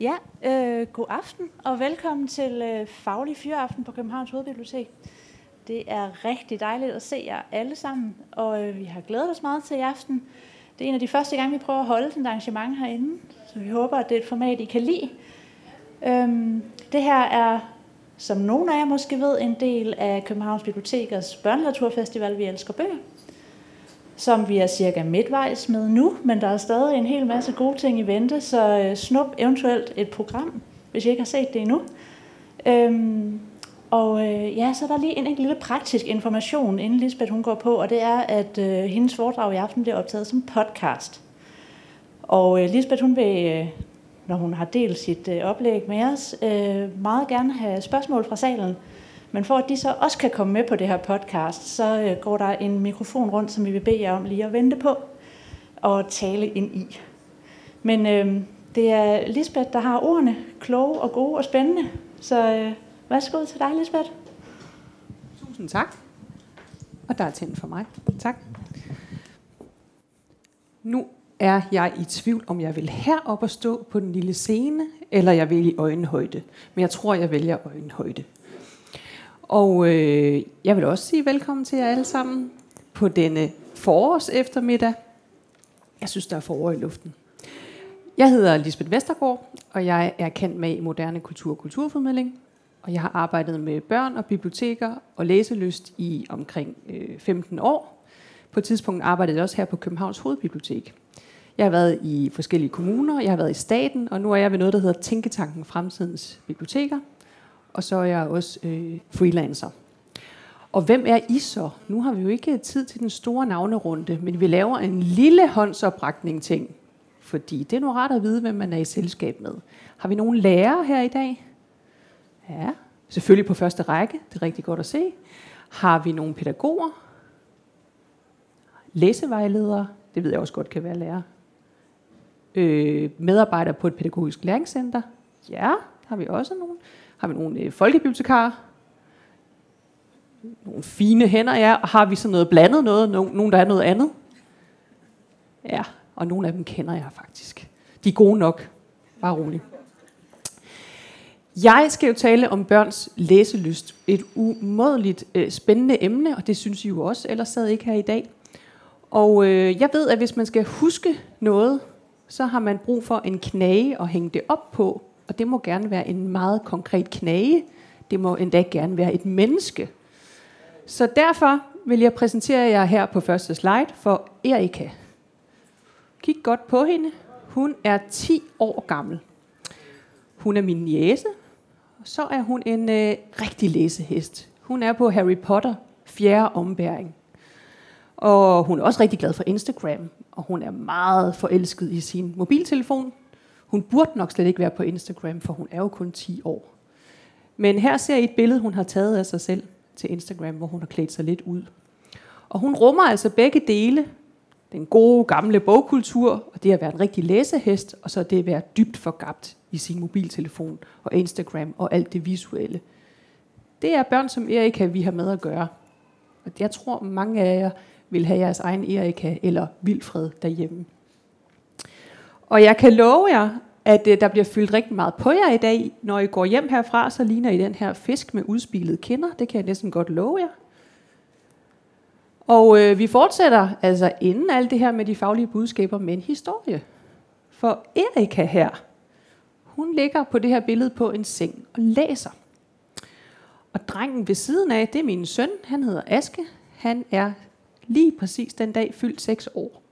Ja, øh, god aften og velkommen til øh, Faglig Fyraften på Københavns Hovedbibliotek. Det er rigtig dejligt at se jer alle sammen, og øh, vi har glædet os meget til i aften. Det er en af de første gange, vi prøver at holde sådan et arrangement herinde, så vi håber, at det er et format, I kan lide. Øhm, det her er, som nogle af jer måske ved, en del af Københavns Bibliotekers Børnelitteraturfestival, Vi Elsker Bøger som vi er cirka midtvejs med nu, men der er stadig en hel masse gode ting i vente, så øh, snup eventuelt et program, hvis I ikke har set det endnu. Øhm, og øh, ja, så er der lige en, en lille praktisk information, inden Lisbeth hun går på, og det er, at øh, hendes foredrag i aften bliver optaget som podcast. Og øh, Lisbeth, hun vil, øh, når hun har delt sit øh, oplæg med os, øh, meget gerne have spørgsmål fra salen. Men for at de så også kan komme med på det her podcast, så øh, går der en mikrofon rundt, som vi vil bede jer om lige at vente på og tale ind i. Men øh, det er Lisbeth, der har ordene, kloge og gode og spændende. Så øh, værsgo til dig, Lisbeth. Tusind tak. Og der er tændt for mig. Tak. Nu er jeg i tvivl, om jeg vil herop og stå på den lille scene, eller jeg vil i øjenhøjde. Men jeg tror, jeg vælger øjenhøjde. Og øh, jeg vil også sige velkommen til jer alle sammen på denne forårs eftermiddag. Jeg synes, der er forår i luften. Jeg hedder Lisbeth Vestergaard, og jeg er kendt med i moderne kultur og kulturformidling. Og jeg har arbejdet med børn og biblioteker og læselyst i omkring øh, 15 år. På et tidspunkt arbejdede jeg også her på Københavns Hovedbibliotek. Jeg har været i forskellige kommuner, jeg har været i staten, og nu er jeg ved noget, der hedder Tænketanken Fremtidens Biblioteker – og så er jeg også øh, freelancer. Og hvem er I så? Nu har vi jo ikke tid til den store navnerunde, men vi laver en lille håndsoprækning ting, fordi det er nu rart at vide, hvem man er i selskab med. Har vi nogen lærere her i dag? Ja, selvfølgelig på første række. Det er rigtig godt at se. Har vi nogle pædagoger? Læsevejledere? Det ved jeg også godt kan være lærer. Øh, medarbejdere på et pædagogisk læringscenter? Ja, har vi også nogle. Har vi nogle øh, folkebibliotekarer? Nogle fine hænder, ja. Og har vi så noget blandet noget? Nogen, der er noget andet? Ja, og nogle af dem kender jeg faktisk. De er gode nok. Bare rolig. Jeg skal jo tale om børns læselyst. Et umådeligt øh, spændende emne, og det synes I jo også, ellers sad ikke her i dag. Og øh, jeg ved, at hvis man skal huske noget, så har man brug for en knage at hænge det op på, og det må gerne være en meget konkret knage. Det må endda gerne være et menneske. Så derfor vil jeg præsentere jer her på første slide for Erika. Kig godt på hende. Hun er 10 år gammel. Hun er min niece. Så er hun en øh, rigtig læsehest. Hun er på Harry Potter fjerde ombæring. Og hun er også rigtig glad for Instagram, og hun er meget forelsket i sin mobiltelefon, hun burde nok slet ikke være på Instagram, for hun er jo kun 10 år. Men her ser I et billede, hun har taget af sig selv til Instagram, hvor hun har klædt sig lidt ud. Og hun rummer altså begge dele. Den gode, gamle bogkultur, og det at være en rigtig læsehest, og så det at være dybt forgabt i sin mobiltelefon og Instagram og alt det visuelle. Det er børn som Erika, vi har med at gøre. Og jeg tror, mange af jer vil have jeres egen Erika eller Vilfred derhjemme. Og jeg kan love jer, at øh, der bliver fyldt rigtig meget på jer i dag. Når I går hjem herfra, så ligner I den her fisk med udspilede kinder. Det kan jeg næsten godt love jer. Og øh, vi fortsætter altså inden alt det her med de faglige budskaber med en historie. For Erika her, hun ligger på det her billede på en seng og læser. Og drengen ved siden af, det er min søn. Han hedder Aske. Han er lige præcis den dag fyldt 6 år.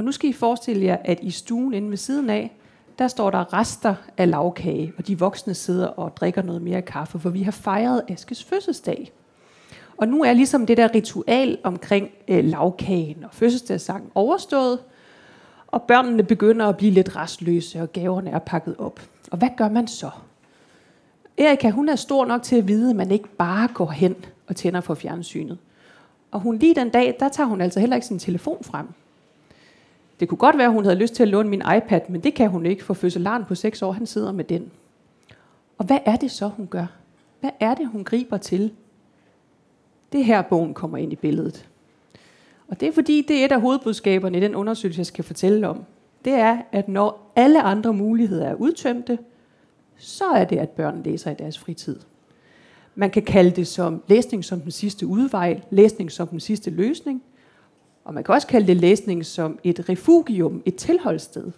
Og nu skal I forestille jer, at i stuen inde ved siden af, der står der rester af lavkage, og de voksne sidder og drikker noget mere kaffe, for vi har fejret Askes fødselsdag. Og nu er ligesom det der ritual omkring øh, lavkagen og fødselsdagssang overstået, og børnene begynder at blive lidt restløse, og gaverne er pakket op. Og hvad gør man så? Erika, hun er stor nok til at vide, at man ikke bare går hen og tænder for fjernsynet. Og hun lige den dag, der tager hun altså heller ikke sin telefon frem. Det kunne godt være, at hun havde lyst til at låne min iPad, men det kan hun ikke, for fødselaren på 6 år, han sidder med den. Og hvad er det så, hun gør? Hvad er det, hun griber til? Det her bogen kommer ind i billedet. Og det er fordi, det er et af hovedbudskaberne i den undersøgelse, jeg skal fortælle om. det er, at når alle andre muligheder er udtømte, så er det, at børn læser i deres fritid. Man kan kalde det som læsning som den sidste udvej, læsning som den sidste løsning, og man kan også kalde det læsning som et refugium, et tilholdssted.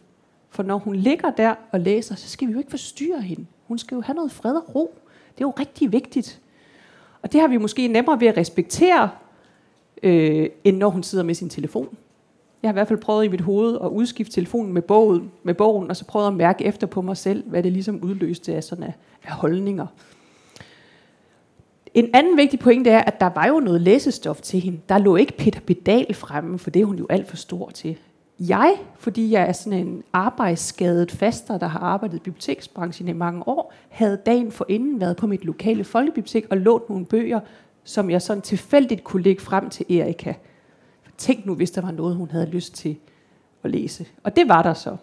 For når hun ligger der og læser, så skal vi jo ikke forstyrre hende. Hun skal jo have noget fred og ro. Det er jo rigtig vigtigt. Og det har vi måske nemmere ved at respektere, øh, end når hun sidder med sin telefon. Jeg har i hvert fald prøvet i mit hoved at udskifte telefonen med bogen, med bogen og så prøvet at mærke efter på mig selv, hvad det ligesom udløste af, sådan af, af holdninger. En anden vigtig pointe er, at der var jo noget læsestof til hende. Der lå ikke Peter Pedal fremme, for det er hun jo alt for stor til. Jeg, fordi jeg er sådan en arbejdsskadet faster, der har arbejdet i biblioteksbranchen i mange år, havde dagen for inden været på mit lokale folkebibliotek og lånt nogle bøger, som jeg sådan tilfældigt kunne lægge frem til Erika. Tænk nu, hvis der var noget, hun havde lyst til at læse. Og det var der så.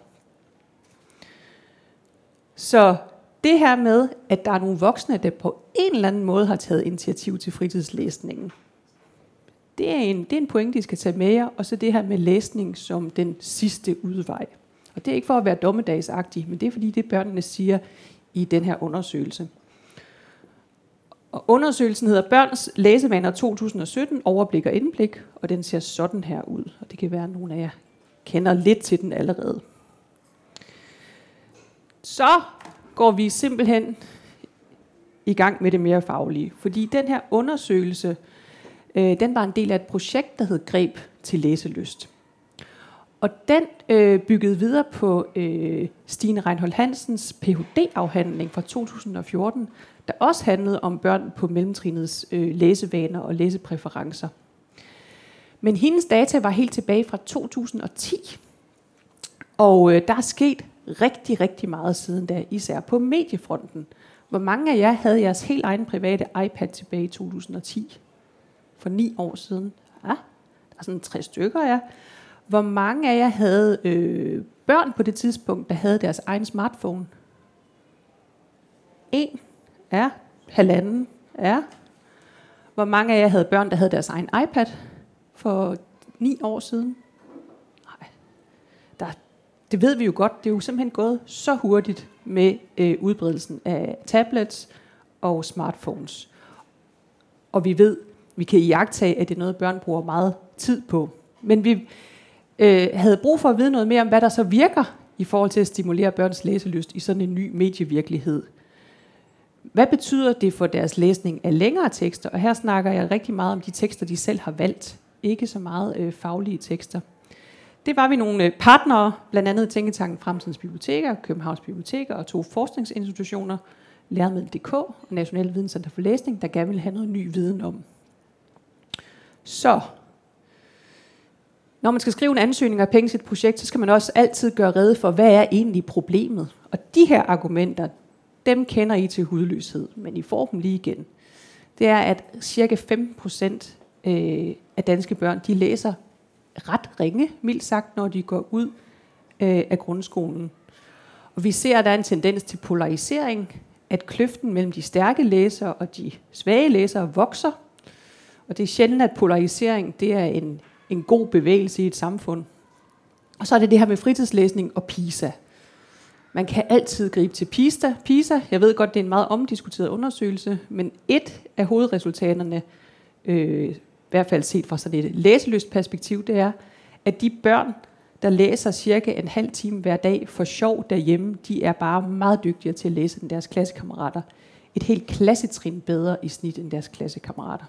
Så det her med, at der er nogle voksne, der på en eller anden måde har taget initiativ til fritidslæsningen, det er en, det er en pointe, I skal tage med jer, og så det her med læsning som den sidste udvej. Og det er ikke for at være dommedagsagtig, men det er fordi, det børnene siger i den her undersøgelse. Og undersøgelsen hedder Børns læsevaner 2017, overblik og indblik, og den ser sådan her ud. Og det kan være, at nogle af jer kender lidt til den allerede. Så går vi simpelthen i gang med det mere faglige. Fordi den her undersøgelse, øh, den var en del af et projekt, der hed Greb til læselyst. Og den øh, byggede videre på øh, Stine Reinhold Hansens Ph.D.-afhandling fra 2014, der også handlede om børn på mellemtrinets øh, læsevaner og læsepræferencer. Men hendes data var helt tilbage fra 2010. Og øh, der er sket rigtig, rigtig meget siden da, især på mediefronten. Hvor mange af jer havde jeres helt egen private iPad tilbage i 2010? For ni år siden. Ja, der er sådan tre stykker, ja. Hvor mange af jer havde øh, børn på det tidspunkt, der havde deres egen smartphone? En. Ja. Halvanden. Ja. Hvor mange af jer havde børn, der havde deres egen iPad for ni år siden? Det ved vi jo godt. Det er jo simpelthen gået så hurtigt med øh, udbredelsen af tablets og smartphones. Og vi ved, vi kan iagtage, at det er noget, børn bruger meget tid på. Men vi øh, havde brug for at vide noget mere om, hvad der så virker i forhold til at stimulere børns læselyst i sådan en ny medievirkelighed. Hvad betyder det for deres læsning af længere tekster? Og her snakker jeg rigtig meget om de tekster, de selv har valgt. Ikke så meget øh, faglige tekster. Det var vi nogle øh, partnere, blandt andet Tænketanken Fremtidens Biblioteker, Københavns Biblioteker og to forskningsinstitutioner, Læremiddel.dk og National Videnscenter for Læsning, der gerne ville have noget ny viden om. Så, når man skal skrive en ansøgning af penge til et projekt, så skal man også altid gøre rede for, hvad er egentlig problemet. Og de her argumenter, dem kender I til hudløshed, men I får dem lige igen. Det er, at cirka 15 procent øh, af danske børn, de læser ret ringe, mildt sagt, når de går ud øh, af grundskolen. Og vi ser, at der er en tendens til polarisering, at kløften mellem de stærke læsere og de svage læsere vokser. Og det er sjældent, at polarisering det er en, en god bevægelse i et samfund. Og så er det det her med fritidslæsning og PISA. Man kan altid gribe til PISA. PISA, jeg ved godt, det er en meget omdiskuteret undersøgelse, men et af hovedresultaterne, øh, hvert fald set fra sådan et læseløst perspektiv, det er, at de børn, der læser cirka en halv time hver dag for sjov derhjemme, de er bare meget dygtigere til at læse end deres klassekammerater. Et helt klassetrin bedre i snit end deres klassekammerater.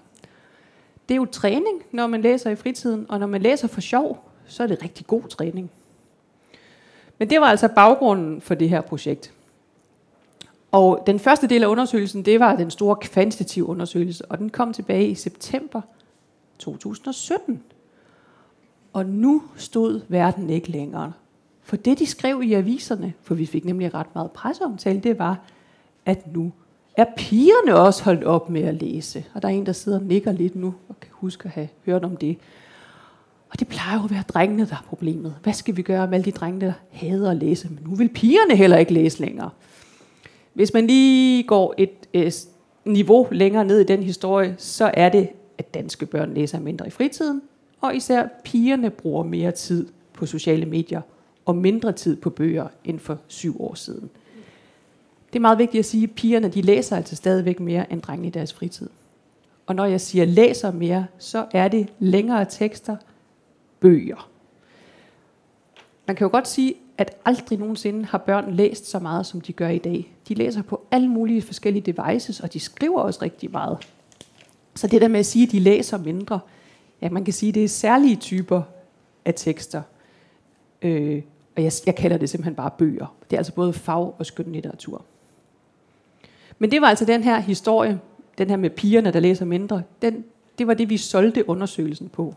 Det er jo træning, når man læser i fritiden, og når man læser for sjov, så er det rigtig god træning. Men det var altså baggrunden for det her projekt. Og den første del af undersøgelsen, det var den store kvantitative undersøgelse, og den kom tilbage i september 2017. Og nu stod verden ikke længere. For det, de skrev i aviserne, for vi fik nemlig ret meget presseomtale, det var, at nu er pigerne også holdt op med at læse. Og der er en, der sidder og nikker lidt nu, og kan huske at have hørt om det. Og det plejer jo at være drengene, der er problemet. Hvad skal vi gøre med alle de drenge, der hader at læse? Men nu vil pigerne heller ikke læse længere. Hvis man lige går et, øh, et niveau længere ned i den historie, så er det, at danske børn læser mindre i fritiden, og især pigerne bruger mere tid på sociale medier og mindre tid på bøger end for syv år siden. Det er meget vigtigt at sige, at pigerne de læser altså stadigvæk mere end drengene i deres fritid. Og når jeg siger læser mere, så er det længere tekster, bøger. Man kan jo godt sige, at aldrig nogensinde har børn læst så meget, som de gør i dag. De læser på alle mulige forskellige devices, og de skriver også rigtig meget. Så det der med at sige, at de læser mindre, ja, man kan sige, at det er særlige typer af tekster. Øh, og jeg, jeg kalder det simpelthen bare bøger. Det er altså både fag- og skønlitteratur. Men det var altså den her historie, den her med pigerne, der læser mindre, den, det var det, vi solgte undersøgelsen på.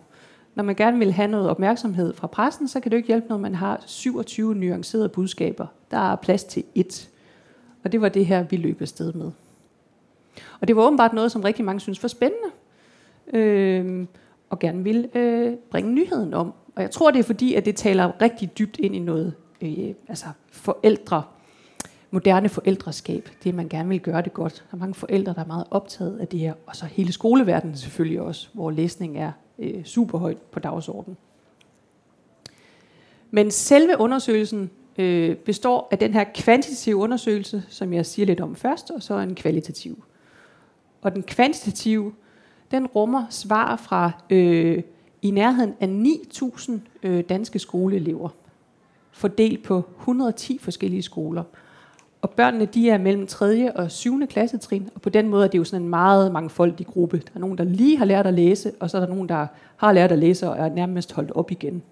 Når man gerne vil have noget opmærksomhed fra pressen, så kan det ikke hjælpe, når man har 27 nuancerede budskaber. Der er plads til ét. Og det var det her, vi løb afsted med. Og det var åbenbart noget, som rigtig mange synes var spændende. Øh, og gerne vil øh, bringe nyheden om. Og jeg tror, det er fordi, at det taler rigtig dybt ind i noget øh, altså forældre, moderne forældreskab. Det, man gerne vil gøre det godt. Der er mange forældre, der er meget optaget af det her. Og så hele skoleverdenen selvfølgelig også, hvor læsning er øh, super højt på dagsordenen. Men selve undersøgelsen øh, består af den her kvantitative undersøgelse, som jeg siger lidt om først, og så en kvalitativ. Og den kvantitative, den rummer svar fra øh, i nærheden af 9.000 øh, danske skoleelever, fordelt på 110 forskellige skoler. Og børnene de er mellem 3. og 7. klassetrin, og på den måde er det jo sådan en meget mangfoldig gruppe. Der er nogen, der lige har lært at læse, og så er der nogen, der har lært at læse og er nærmest holdt op igen.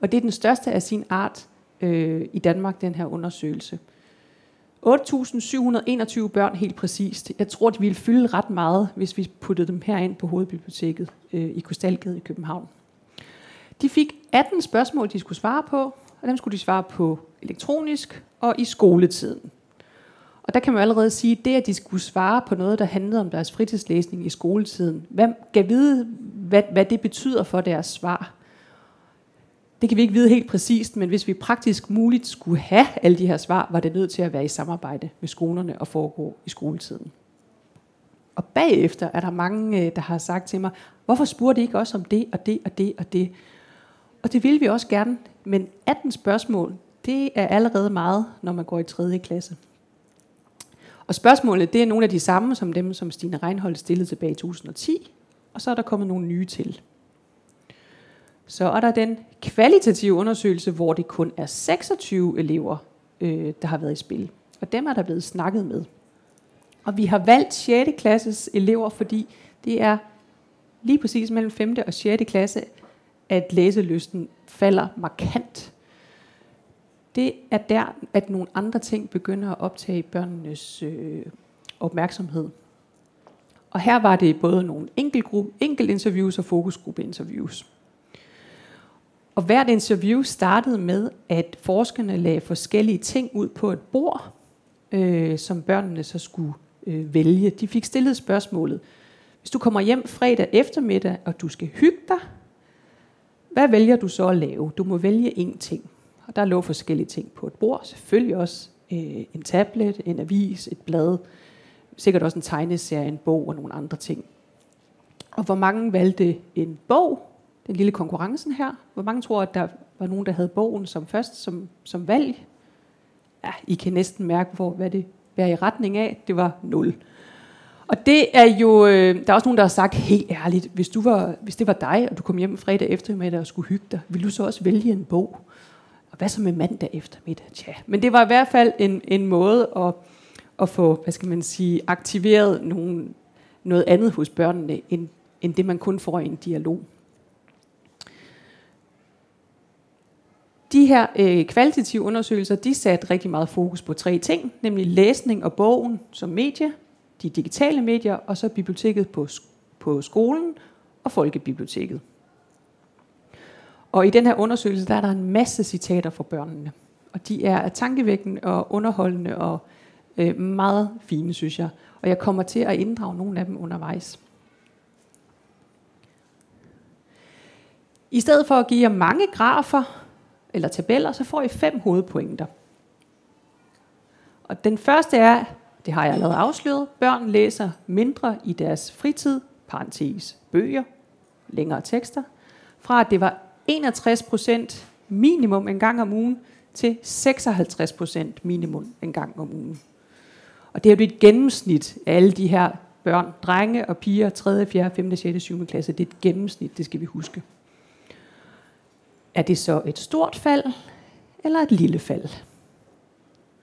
Og det er den største af sin art øh, i Danmark, den her undersøgelse. 8.721 børn helt præcist. Jeg tror, de ville fylde ret meget, hvis vi puttede dem herind på hovedbiblioteket øh, i Krystalgade i København. De fik 18 spørgsmål, de skulle svare på, og dem skulle de svare på elektronisk og i skoletiden. Og der kan man allerede sige, at det, at de skulle svare på noget, der handlede om deres fritidslæsning i skoletiden, hvem kan vide, hvad, hvad det betyder for deres svar. Det kan vi ikke vide helt præcist, men hvis vi praktisk muligt skulle have alle de her svar, var det nødt til at være i samarbejde med skolerne og foregå i skoletiden. Og bagefter er der mange, øh, der har sagt til mig, hvorfor spurgte I ikke også om det og det og det og det? Og det vil vi også gerne, men 18 spørgsmål, det er allerede meget, når man går i 3. klasse. Og spørgsmålene, det er nogle af de samme som dem, som Stine Reinhold stillede tilbage i 2010, og så er der kommet nogle nye til. Så er der den kvalitative undersøgelse, hvor det kun er 26 elever, øh, der har været i spil. Og dem er der blevet snakket med. Og vi har valgt 6. klasses elever, fordi det er lige præcis mellem 5. og 6. klasse, at læselysten falder markant. Det er der, at nogle andre ting begynder at optage børnenes øh, opmærksomhed. Og her var det både nogle interviews og fokusgruppeinterviews. Og hvert interview startede med, at forskerne lagde forskellige ting ud på et bord, øh, som børnene så skulle øh, vælge. De fik stillet spørgsmålet, hvis du kommer hjem fredag eftermiddag, og du skal hygge dig, hvad vælger du så at lave? Du må vælge én ting. Og der lå forskellige ting på et bord. Selvfølgelig også øh, en tablet, en avis, et blad. Sikkert også en tegneserie, en bog og nogle andre ting. Og hvor mange valgte en bog, den lille konkurrencen her. Hvor mange tror, at der var nogen, der havde bogen som først som, som valg? Ja, I kan næsten mærke, hvor, hvad det bærer i retning af. Det var 0. Og det er jo, øh, der er også nogen, der har sagt helt ærligt, hvis, du var, hvis det var dig, og du kom hjem fredag eftermiddag og skulle hygge dig, ville du så også vælge en bog? Og hvad så med mandag eftermiddag? Tja. Men det var i hvert fald en, en måde at, at få, hvad skal man sige, aktiveret nogen, noget andet hos børnene, end, end det man kun får i en dialog. De her øh, kvalitative undersøgelser, de satte rigtig meget fokus på tre ting, nemlig læsning og bogen som medie, de digitale medier, og så biblioteket på, på skolen og folkebiblioteket. Og i den her undersøgelse, der er der en masse citater fra børnene. Og de er tankevækkende og underholdende og øh, meget fine, synes jeg. Og jeg kommer til at inddrage nogle af dem undervejs. I stedet for at give jer mange grafer, eller tabeller, så får I fem hovedpointer. Og den første er, det har jeg allerede afsløret, børn læser mindre i deres fritid, parentes, bøger, længere tekster, fra at det var 61 procent minimum en gang om ugen til 56 procent minimum en gang om ugen. Og det er jo et gennemsnit af alle de her børn, drenge og piger, 3., 4., 5., 6., 7. klasse. Det er et gennemsnit, det skal vi huske. Er det så et stort fald, eller et lille fald?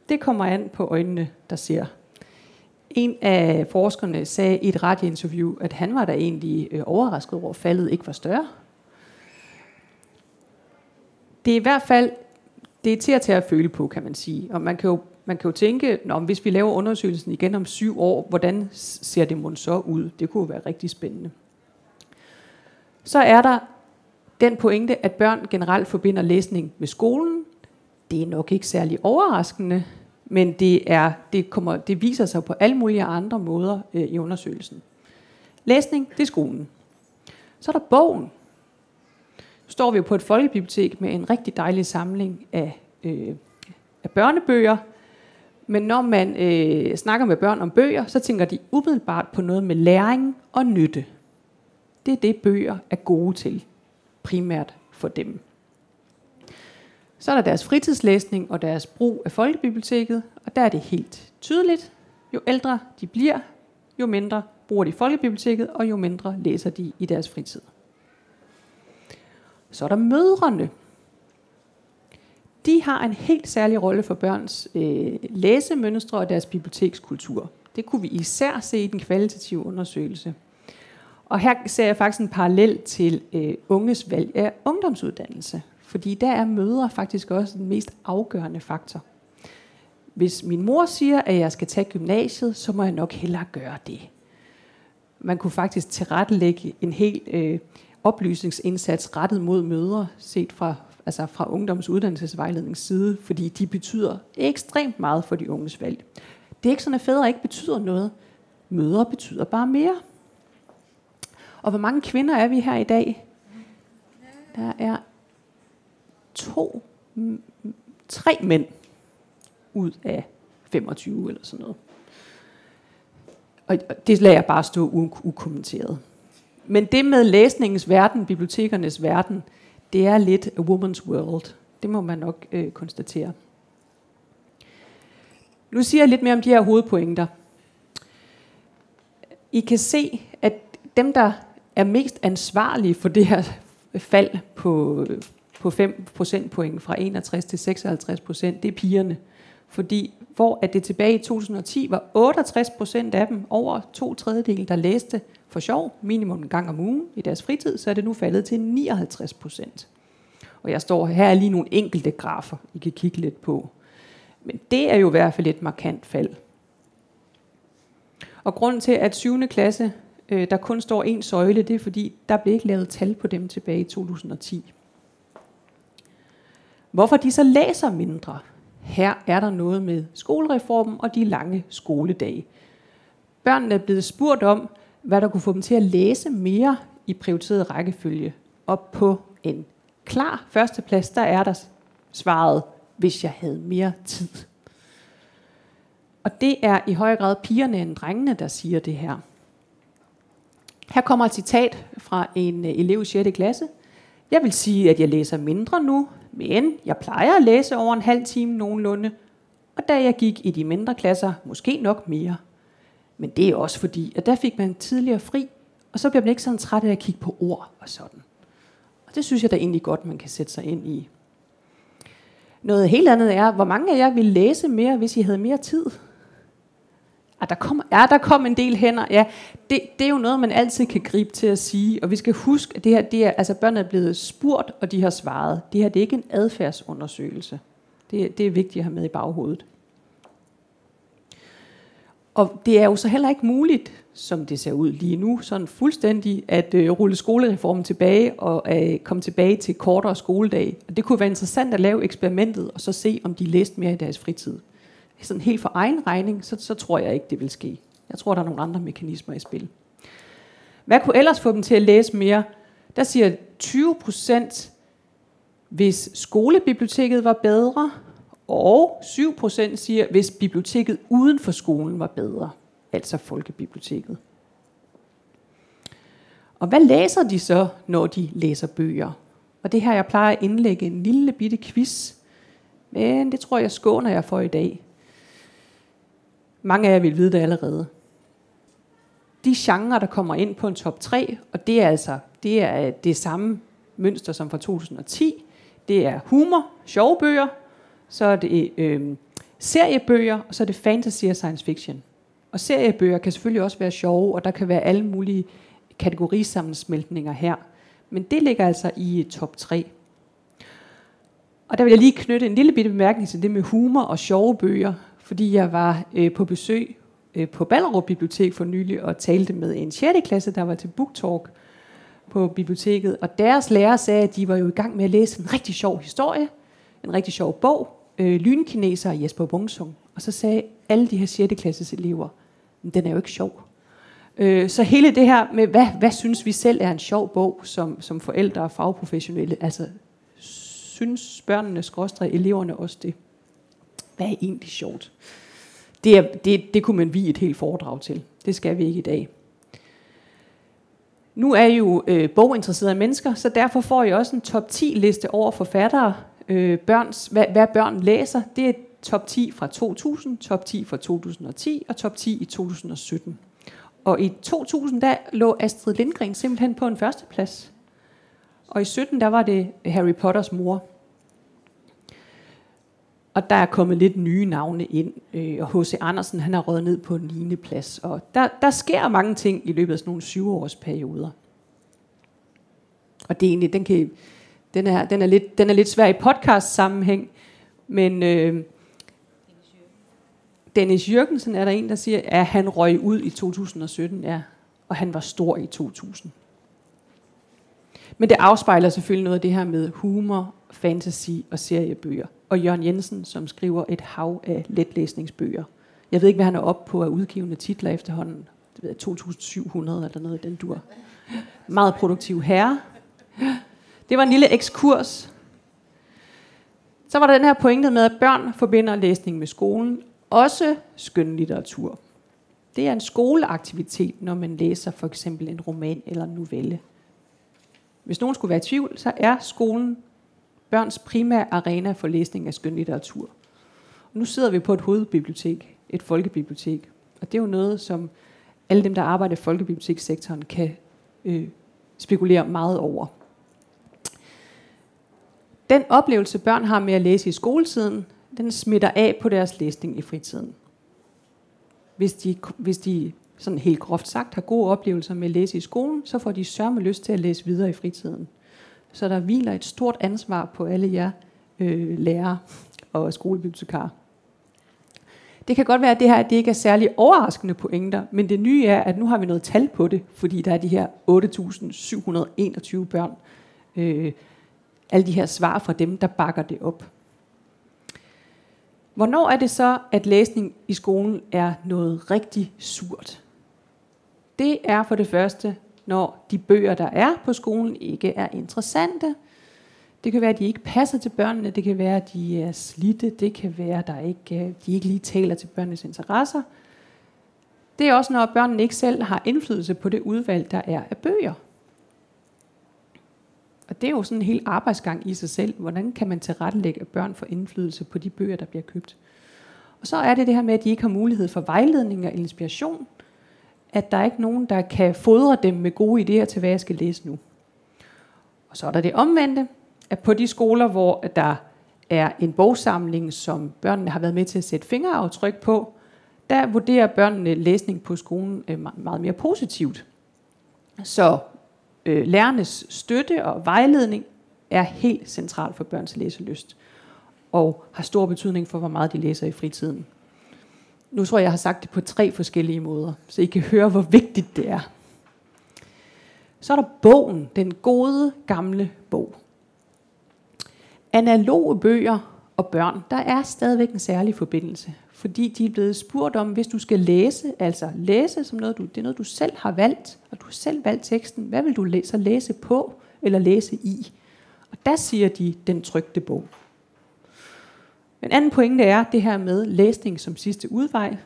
Det kommer an på øjnene, der ser. En af forskerne sagde i et radiointerview, at han var da egentlig øh, overrasket over, at faldet ikke var større. Det er i hvert fald det er til at tage at føle på, kan man sige. Og man kan jo, man kan jo tænke, Nå, hvis vi laver undersøgelsen igen om syv år, hvordan ser det mon så ud? Det kunne være rigtig spændende. Så er der den pointe, at børn generelt forbinder læsning med skolen. Det er nok ikke særlig overraskende, men det, er, det, kommer, det viser sig på alle mulige andre måder øh, i undersøgelsen. Læsning, det er skolen. Så er der bogen. Nu står vi på et folkebibliotek med en rigtig dejlig samling af, øh, af børnebøger. Men når man øh, snakker med børn om bøger, så tænker de umiddelbart på noget med læring og nytte. Det er det, bøger er gode til, primært for dem. Så er der deres fritidslæsning og deres brug af folkebiblioteket, og der er det helt tydeligt. Jo ældre de bliver, jo mindre bruger de folkebiblioteket, og jo mindre læser de i deres fritid. Så er der mødrene. De har en helt særlig rolle for børns øh, læsemønstre og deres bibliotekskultur. Det kunne vi især se i den kvalitative undersøgelse. Og her ser jeg faktisk en parallel til øh, unges valg af ungdomsuddannelse. Fordi der er mødre faktisk også den mest afgørende faktor. Hvis min mor siger, at jeg skal tage gymnasiet, så må jeg nok hellere gøre det. Man kunne faktisk tilrettelægge en helt øh, oplysningsindsats rettet mod mødre, set fra, altså fra ungdomsuddannelsesvejledningens side, fordi de betyder ekstremt meget for de unges valg. Det er ikke sådan, at fædre ikke betyder noget. Mødre betyder bare mere. Og hvor mange kvinder er vi her i dag? Der er to, tre mænd ud af 25 eller sådan noget. Og det lader jeg bare stå ukommenteret. Men det med læsningens verden, bibliotekernes verden, det er lidt a woman's world. Det må man nok øh, konstatere. Nu siger jeg lidt mere om de her hovedpointer. I kan se, at dem, der er mest ansvarlige for det her fald på, på 5 procentpoint fra 61 til 56 procent, det er pigerne. Fordi hvor at det tilbage i 2010 var 68 procent af dem, over to tredjedel, der læste for sjov, minimum en gang om ugen i deres fritid, så er det nu faldet til 59 procent. Og jeg står her er lige nogle enkelte grafer, I kan kigge lidt på. Men det er jo i hvert fald et markant fald. Og grunden til, at 7. klasse, øh, der kun står en søjle, det er fordi, der blev ikke lavet tal på dem tilbage i 2010. Hvorfor de så læser mindre? Her er der noget med skolereformen og de lange skoledage. Børnene er blevet spurgt om, hvad der kunne få dem til at læse mere i prioriteret rækkefølge. Og på en klar førsteplads, der er der svaret, hvis jeg havde mere tid. Og det er i høj grad pigerne end drengene, der siger det her. Her kommer et citat fra en øh, elev i 6. klasse. Jeg vil sige, at jeg læser mindre nu, men jeg plejer at læse over en halv time nogenlunde. Og da jeg gik i de mindre klasser, måske nok mere. Men det er også fordi, at der fik man tidligere fri, og så bliver man ikke sådan træt af at kigge på ord og sådan. Og det synes jeg da egentlig godt, man kan sætte sig ind i. Noget helt andet er, hvor mange af jer ville læse mere, hvis I havde mere tid? At der kom, ja, der kom en del hænder. Ja, det, det er jo noget, man altid kan gribe til at sige. Og vi skal huske, at det her, det er, altså børnene er blevet spurgt, og de har svaret. Det her det er ikke en adfærdsundersøgelse. Det, det er vigtigt at have med i baghovedet. Og det er jo så heller ikke muligt, som det ser ud lige nu, sådan fuldstændig at øh, rulle skolereformen tilbage og øh, komme tilbage til kortere skoledag. Og det kunne være interessant at lave eksperimentet og så se, om de læste mere i deres fritid. Sådan helt for egen regning, så, så tror jeg ikke, det vil ske. Jeg tror, der er nogle andre mekanismer i spil. Hvad kunne ellers få dem til at læse mere? Der siger 20 procent, hvis skolebiblioteket var bedre, og 7% siger, hvis biblioteket uden for skolen var bedre, altså folkebiblioteket. Og hvad læser de så, når de læser bøger? Og det her, jeg plejer at indlægge en lille bitte quiz. Men det tror jeg skåner jeg for i dag. Mange af jer vil vide det allerede. De genrer, der kommer ind på en top 3, og det er altså det, er øh, det samme mønster som fra 2010. Det er humor, sjove bøger, så er det øh, seriebøger, og så er det fantasy og science fiction. Og seriebøger kan selvfølgelig også være sjove, og der kan være alle mulige kategorisammensmeltninger her. Men det ligger altså i øh, top 3. Og der vil jeg lige knytte en lille bitte bemærkning til det med humor og sjove bøger, fordi jeg var øh, på besøg øh, på Ballerup Bibliotek for nylig og talte med en 6. klasse, der var til booktalk på biblioteket. Og deres lærer sagde, at de var jo i gang med at læse en rigtig sjov historie, en rigtig sjov bog, øh, Lynkineser og Jesper Bungsung. Og så sagde alle de her 6. klasses elever, den er jo ikke sjov. Øh, så hele det her med, hvad, hvad synes vi selv er en sjov bog som, som forældre og fagprofessionelle, altså synes børnene, skråstrej, eleverne også det? Hvad er egentlig sjovt? Det, er, det, det kunne man vi et helt foredrag til. Det skal vi ikke i dag. Nu er I jo øh, boginteresserede mennesker, så derfor får I også en top 10 liste over forfattere, øh, børns, hvad, hvad børn læser. Det er top 10 fra 2000, top 10 fra 2010 og top 10 i 2017. Og i 2000 der lå Astrid Lindgren simpelthen på en førsteplads. Og i 17 der var det Harry Potters mor. Og der er kommet lidt nye navne ind, øh, og H.C. Andersen han har røget ned på en lignende plads. Og der, der sker mange ting i løbet af sådan nogle syvårsperioder. Og det er egentlig, den, kan, den, er, den, er lidt, den er lidt svær i podcast-sammenhæng, men øh, Dennis Jørgensen er der en, der siger, at han røg ud i 2017, ja, og han var stor i 2000. Men det afspejler selvfølgelig noget af det her med humor, fantasy og seriebøger. Og Jørgen Jensen, som skriver et hav af letlæsningsbøger. Jeg ved ikke, hvad han er oppe på af udgivende titler efterhånden. Det ved jeg, 2700 eller noget i den dur. Meget produktiv herre. Det var en lille ekskurs. Så var der den her pointe med, at børn forbinder læsning med skolen, også skønlitteratur. Det er en skoleaktivitet, når man læser for eksempel en roman eller en novelle. Hvis nogen skulle være i tvivl, så er skolen børns primære arena for læsning af skønlitteratur. Og nu sidder vi på et hovedbibliotek, et folkebibliotek. Og det er jo noget, som alle dem, der arbejder i folkebibliotekssektoren, kan øh, spekulere meget over. Den oplevelse, børn har med at læse i skoletiden, den smitter af på deres læsning i fritiden. Hvis de, hvis de sådan helt groft sagt har gode oplevelser med at læse i skolen, så får de sørme lyst til at læse videre i fritiden. Så der hviler et stort ansvar på alle jer øh, lærere og skolebibliotekarer. Det kan godt være, at det her det ikke er særlig overraskende pointer, men det nye er, at nu har vi noget tal på det, fordi der er de her 8.721 børn. Øh, alle de her svar fra dem, der bakker det op. Hvornår er det så, at læsning i skolen er noget rigtig surt? Det er for det første, når de bøger, der er på skolen, ikke er interessante. Det kan være, at de ikke passer til børnene. Det kan være, at de er slidte. Det kan være, at der ikke, øh, de ikke lige taler til børnenes interesser. Det er også, når børnene ikke selv har indflydelse på det udvalg, der er af bøger. Og det er jo sådan en hel arbejdsgang i sig selv. Hvordan kan man tilrettelægge, at børn får indflydelse på de bøger, der bliver købt? Og så er det det her med, at de ikke har mulighed for vejledning og inspiration. At der er ikke nogen, der kan fodre dem med gode idéer til, hvad jeg skal læse nu. Og så er der det omvendte, at på de skoler, hvor der er en bogsamling, som børnene har været med til at sætte fingeraftryk på, der vurderer børnene læsning på skolen øh, meget mere positivt. Så øh, lærernes støtte og vejledning er helt central for børns læselyst og har stor betydning for, hvor meget de læser i fritiden. Nu tror jeg, jeg har sagt det på tre forskellige måder, så I kan høre, hvor vigtigt det er. Så er der bogen, den gode gamle bog. Analoge bøger og børn, der er stadigvæk en særlig forbindelse, fordi de er blevet spurgt om, hvis du skal læse, altså læse som noget, du, det er noget, du selv har valgt, og du har selv valgt teksten, hvad vil du så læse på eller læse i? Og der siger de den trygte bog. En anden pointe er det her med læsning som sidste udvej.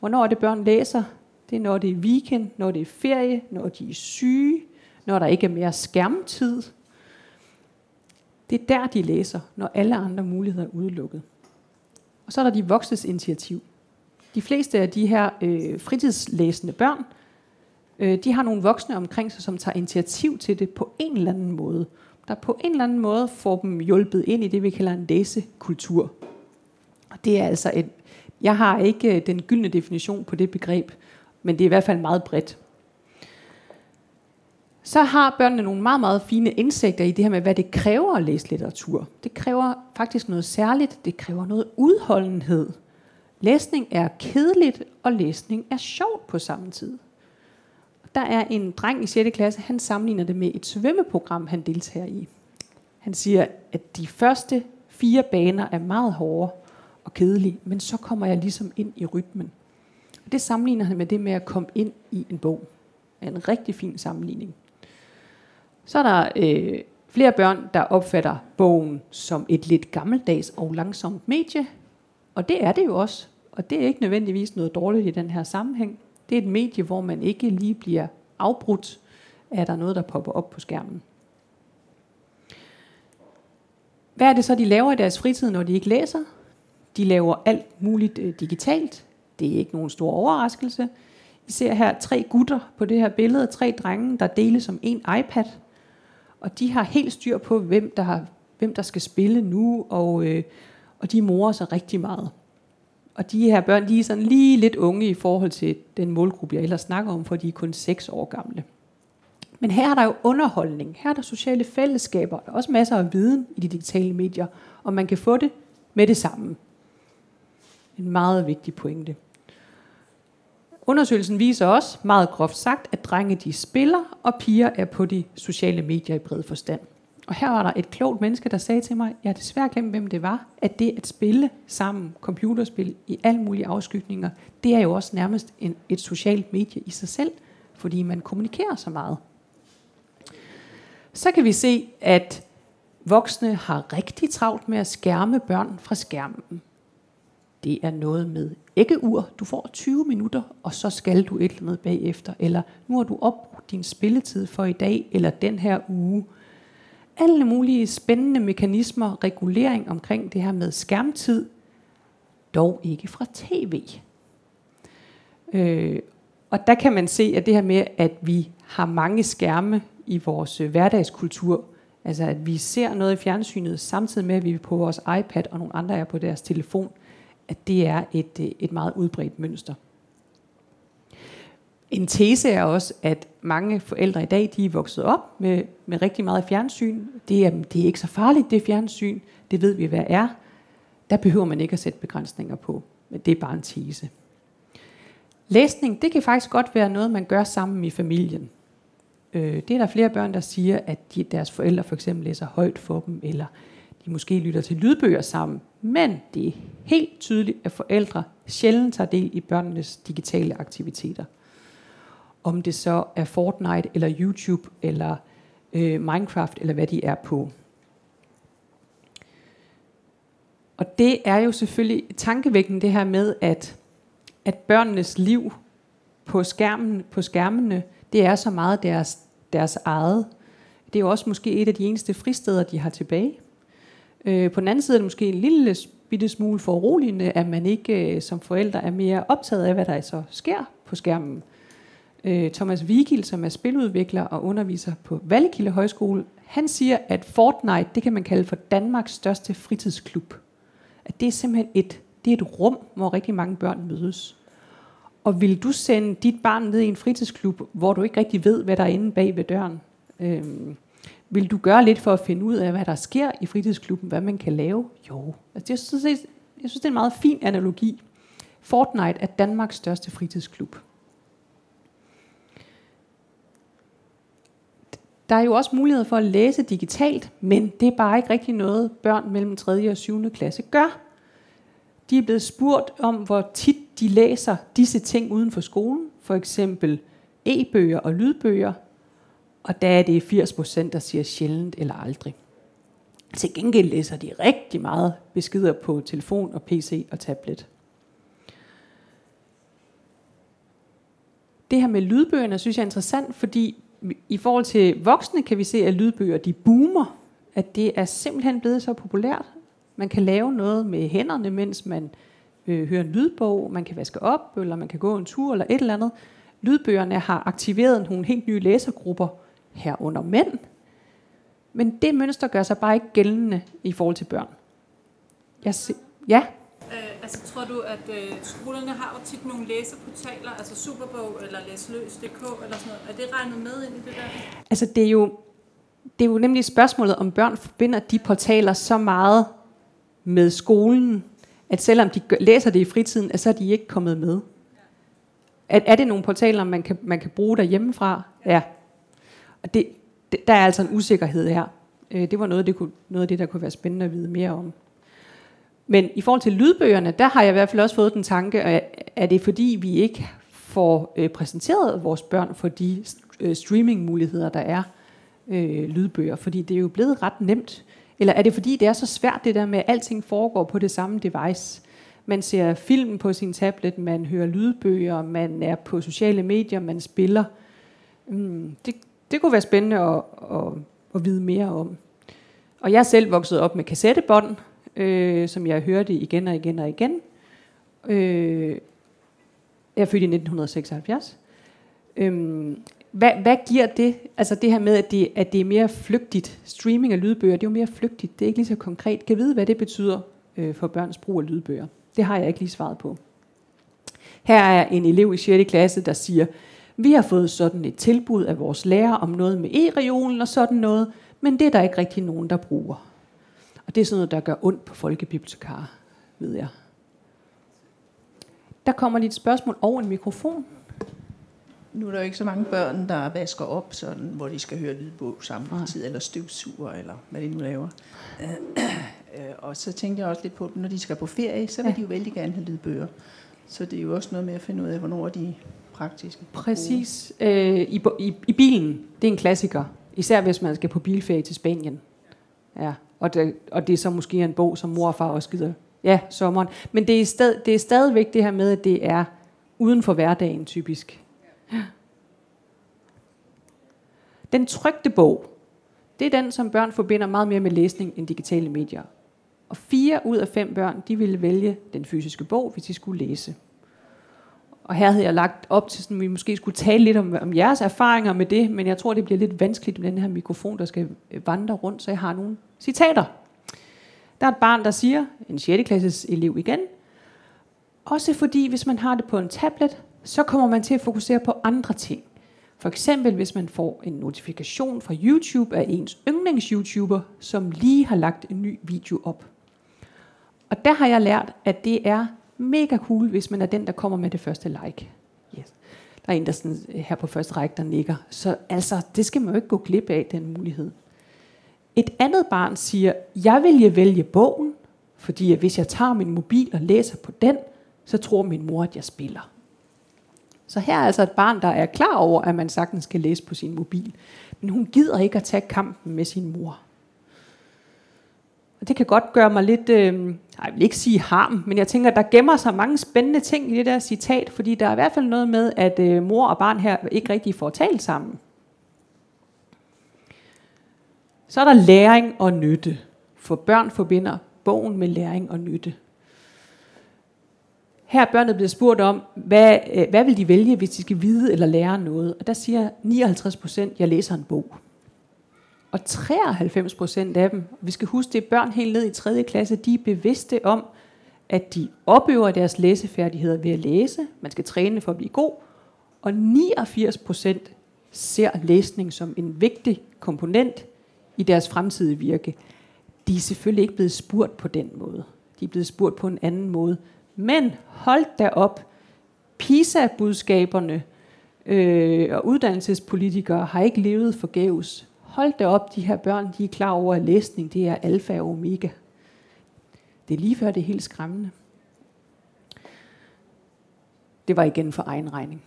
Hvornår er det børn læser? Det er når det er weekend, når det er ferie, når de er syge, når der ikke er mere skærmtid. Det er der, de læser, når alle andre muligheder er udelukket. Og så er der de voksnes initiativ. De fleste af de her øh, fritidslæsende børn, øh, de har nogle voksne omkring sig, som tager initiativ til det på en eller anden måde. Der på en eller anden måde får dem hjulpet ind i det, vi kalder en læsekultur. Og det er altså et, jeg har ikke øh, den gyldne definition på det begreb, men det er i hvert fald meget bredt. Så har børnene nogle meget, meget fine indsigter i det her med, hvad det kræver at læse litteratur. Det kræver faktisk noget særligt. Det kræver noget udholdenhed. Læsning er kedeligt, og læsning er sjovt på samme tid. Der er en dreng i 6. klasse, han sammenligner det med et svømmeprogram, han deltager i. Han siger, at de første fire baner er meget hårde og kedelig, men så kommer jeg ligesom ind i rytmen. Og det sammenligner han med det med at komme ind i en bog. Er en rigtig fin sammenligning. Så er der øh, flere børn, der opfatter bogen som et lidt gammeldags og langsomt medie. Og det er det jo også. Og det er ikke nødvendigvis noget dårligt i den her sammenhæng. Det er et medie, hvor man ikke lige bliver afbrudt af der noget, der popper op på skærmen. Hvad er det så, de laver i deres fritid, når de ikke læser? De laver alt muligt øh, digitalt. Det er ikke nogen stor overraskelse. I ser her tre gutter på det her billede, tre drenge, der deles som en iPad. Og de har helt styr på, hvem der, har, hvem der skal spille nu, og, øh, og de morer sig rigtig meget. Og de her børn, de er sådan lige lidt unge i forhold til den målgruppe, jeg ellers snakker om, for de er kun 6 år gamle. Men her er der jo underholdning, her er der sociale fællesskaber, der er også masser af viden i de digitale medier, og man kan få det med det samme. En meget vigtig pointe. Undersøgelsen viser også, meget groft sagt, at drenge de spiller, og piger er på de sociale medier i bred forstand. Og her var der et klogt menneske, der sagde til mig, jeg har desværre glemt, hvem det var, at det at spille sammen, computerspil i alle mulige afskygninger, det er jo også nærmest en, et socialt medie i sig selv, fordi man kommunikerer så meget. Så kan vi se, at voksne har rigtig travlt med at skærme børn fra skærmen. Det er noget med æggeur. Du får 20 minutter, og så skal du et eller andet bagefter. Eller nu har du opbrugt din spilletid for i dag, eller den her uge. Alle mulige spændende mekanismer, regulering omkring det her med skærmtid, dog ikke fra tv. Øh, og der kan man se, at det her med, at vi har mange skærme i vores øh, hverdagskultur, altså at vi ser noget i fjernsynet, samtidig med, at vi er på vores iPad, og nogle andre er på deres telefon, at det er et, øh, et meget udbredt mønster. En tese er også, at mange forældre i dag, de er vokset op med, med rigtig meget fjernsyn. Det er, det er ikke så farligt, det fjernsyn. Det ved vi, hvad er. Der behøver man ikke at sætte begrænsninger på. Men det er bare en tese. Læsning, det kan faktisk godt være noget, man gør sammen i familien. Øh, det er der flere børn, der siger, at de, deres forældre for eksempel læser højt for dem, eller de måske lytter til lydbøger sammen. Men det er helt tydeligt, at forældre sjældent tager del i børnenes digitale aktiviteter. Om det så er Fortnite, eller YouTube, eller øh, Minecraft, eller hvad de er på. Og det er jo selvfølgelig tankevækkende det her med, at, at børnenes liv på, skærmen, på skærmene, det er så meget deres, deres eget. Det er jo også måske et af de eneste fristeder, de har tilbage. Øh, på den anden side er det måske en lille bitte smule foruroligende, at man ikke øh, som forældre er mere optaget af, hvad der så sker på skærmen. Øh, Thomas Vigil, som er spiludvikler og underviser på Vallekilde Højskole, han siger, at Fortnite, det kan man kalde for Danmarks største fritidsklub. At det er simpelthen et, det er et rum, hvor rigtig mange børn mødes. Og vil du sende dit barn ned i en fritidsklub, hvor du ikke rigtig ved, hvad der er inde bag ved døren? Øhm, vil du gøre lidt for at finde ud af, hvad der sker i fritidsklubben, hvad man kan lave? Jo. Altså, jeg, synes, jeg synes, det er en meget fin analogi. Fortnite er Danmarks største fritidsklub. Der er jo også mulighed for at læse digitalt, men det er bare ikke rigtig noget, børn mellem 3. og 7. klasse gør. De er blevet spurgt om, hvor tit de læser disse ting uden for skolen, for eksempel e-bøger og lydbøger, og der er det 80 procent, der siger sjældent eller aldrig. Til gengæld læser de rigtig meget beskeder på telefon og PC og tablet. Det her med lydbøgerne synes jeg er interessant, fordi i forhold til voksne kan vi se, at lydbøger de boomer. at det er simpelthen blevet så populært. Man kan lave noget med hænderne, mens man øh, hører en lydbog, man kan vaske op, eller man kan gå en tur, eller et eller andet. Lydbøgerne har aktiveret nogle helt nye læsergrupper, herunder mænd. Men det mønster gør sig bare ikke gældende i forhold til børn. Jeg se, ja? Øh, altså tror du, at øh, skolerne har jo tit nogle læseportaler, altså Superbog eller læsløs.dk eller sådan noget. Er det regnet med ind i det der? Altså det er jo, det er jo nemlig spørgsmålet, om børn forbinder de portaler så meget med skolen, at selvom de læser det i fritiden, så er de ikke kommet med. Er, er det nogle portaler, man kan, man kan bruge derhjemmefra? Ja. Og det, det, der er altså en usikkerhed her. Øh, det var noget, det kunne, noget af det, der kunne være spændende at vide mere om. Men i forhold til lydbøgerne, der har jeg i hvert fald også fået den tanke, at er det fordi, vi ikke får øh, præsenteret vores børn for de øh, streamingmuligheder, der er øh, lydbøger? Fordi det er jo blevet ret nemt. Eller er det fordi, det er så svært det der med, at alting foregår på det samme device? Man ser film på sin tablet, man hører lydbøger, man er på sociale medier, man spiller. Mm, det, det kunne være spændende at, at, at vide mere om. Og jeg er selv vokset op med kassettebånd, øh, som jeg hørte igen og igen og igen. Øh, jeg er født i 1976. Øh, hvad, hvad giver det, altså det her med, at det, at det er mere flygtigt, streaming af lydbøger, det er jo mere flygtigt, det er ikke lige så konkret. Kan vide, hvad det betyder øh, for børns brug af lydbøger? Det har jeg ikke lige svaret på. Her er en elev i 6. klasse, der siger, vi har fået sådan et tilbud af vores lærer om noget med e-reolen og sådan noget, men det er der ikke rigtig nogen, der bruger. Og det er sådan noget, der gør ondt på folkebibliotekarer, ved jeg. Der kommer lige et spørgsmål over en mikrofon. Nu er der jo ikke så mange børn, der vasker op, sådan, hvor de skal høre lydbog samtidig, eller støvsuger, eller hvad de nu laver. Øh, og så tænkte jeg også lidt på, når de skal på ferie, så vil ja. de jo vældig gerne have lydbøger. Så det er jo også noget med at finde ud af, hvornår de praktiske. Præcis. Øh, i, i, I bilen, det er en klassiker. Især hvis man skal på bilferie til Spanien. Ja. Og, det, og det er så måske en bog, som mor og far også gider. Ja, sommeren. Men det er, stad, det er stadigvæk det her med, at det er uden for hverdagen typisk. Den trygte bog, det er den, som børn forbinder meget mere med læsning end digitale medier. Og fire ud af fem børn, de ville vælge den fysiske bog, hvis de skulle læse. Og her havde jeg lagt op til, at vi måske skulle tale lidt om, om jeres erfaringer med det, men jeg tror, det bliver lidt vanskeligt med den her mikrofon, der skal øh, vandre rundt, så jeg har nogle citater. Der er et barn, der siger, en 6. klasses elev igen, også fordi, hvis man har det på en tablet, så kommer man til at fokusere på andre ting. For eksempel, hvis man får en notifikation fra YouTube af ens yndlings-YouTuber, som lige har lagt en ny video op. Og der har jeg lært, at det er mega cool, hvis man er den, der kommer med det første like. Yes. Der er en, der sådan, øh, her på første række, der nikker. Så altså, det skal man jo ikke gå glip af, den mulighed. Et andet barn siger, jeg vil vælge bogen, fordi hvis jeg tager min mobil og læser på den, så tror min mor, at jeg spiller. Så her er altså et barn, der er klar over, at man sagtens skal læse på sin mobil. Men hun gider ikke at tage kampen med sin mor. Og det kan godt gøre mig lidt, øh, jeg vil ikke sige harm, men jeg tænker, at der gemmer sig mange spændende ting i det der citat, fordi der er i hvert fald noget med, at øh, mor og barn her ikke rigtig får talt sammen. Så er der læring og nytte, for børn forbinder bogen med læring og nytte. Her er børnene blevet spurgt om, hvad, øh, hvad vil de vælge, hvis de skal vide eller lære noget? Og der siger 59 procent, jeg læser en bog. Og 93 procent af dem, vi skal huske, det er børn helt ned i 3. klasse, de er bevidste om, at de opøver deres læsefærdigheder ved at læse. Man skal træne for at blive god. Og 89 procent ser læsning som en vigtig komponent i deres fremtidige virke. De er selvfølgelig ikke blevet spurgt på den måde. De er blevet spurgt på en anden måde. Men hold da op. PISA-budskaberne øh, og uddannelsespolitikere har ikke levet forgæves. Hold da op, de her børn, de er klar over, at læsning det er alfa og omega. Det er lige før, det er helt skræmmende. Det var igen for egen regning.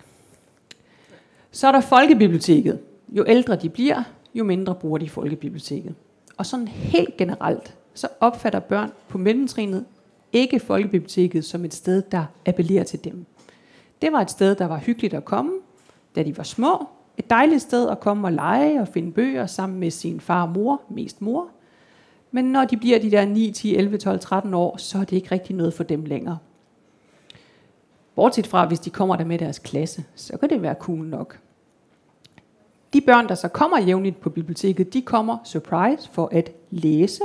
Så er der folkebiblioteket. Jo ældre de bliver, jo mindre bruger de folkebiblioteket. Og sådan helt generelt, så opfatter børn på mellemtrinet ikke folkebiblioteket som et sted, der appellerer til dem. Det var et sted, der var hyggeligt at komme, da de var små. Et dejligt sted at komme og lege og finde bøger sammen med sin far og mor, mest mor. Men når de bliver de der 9, 10, 11, 12, 13 år, så er det ikke rigtig noget for dem længere. Bortset fra, hvis de kommer der med deres klasse, så kan det være cool nok. De børn, der så kommer jævnligt på biblioteket, de kommer, surprise, for at læse.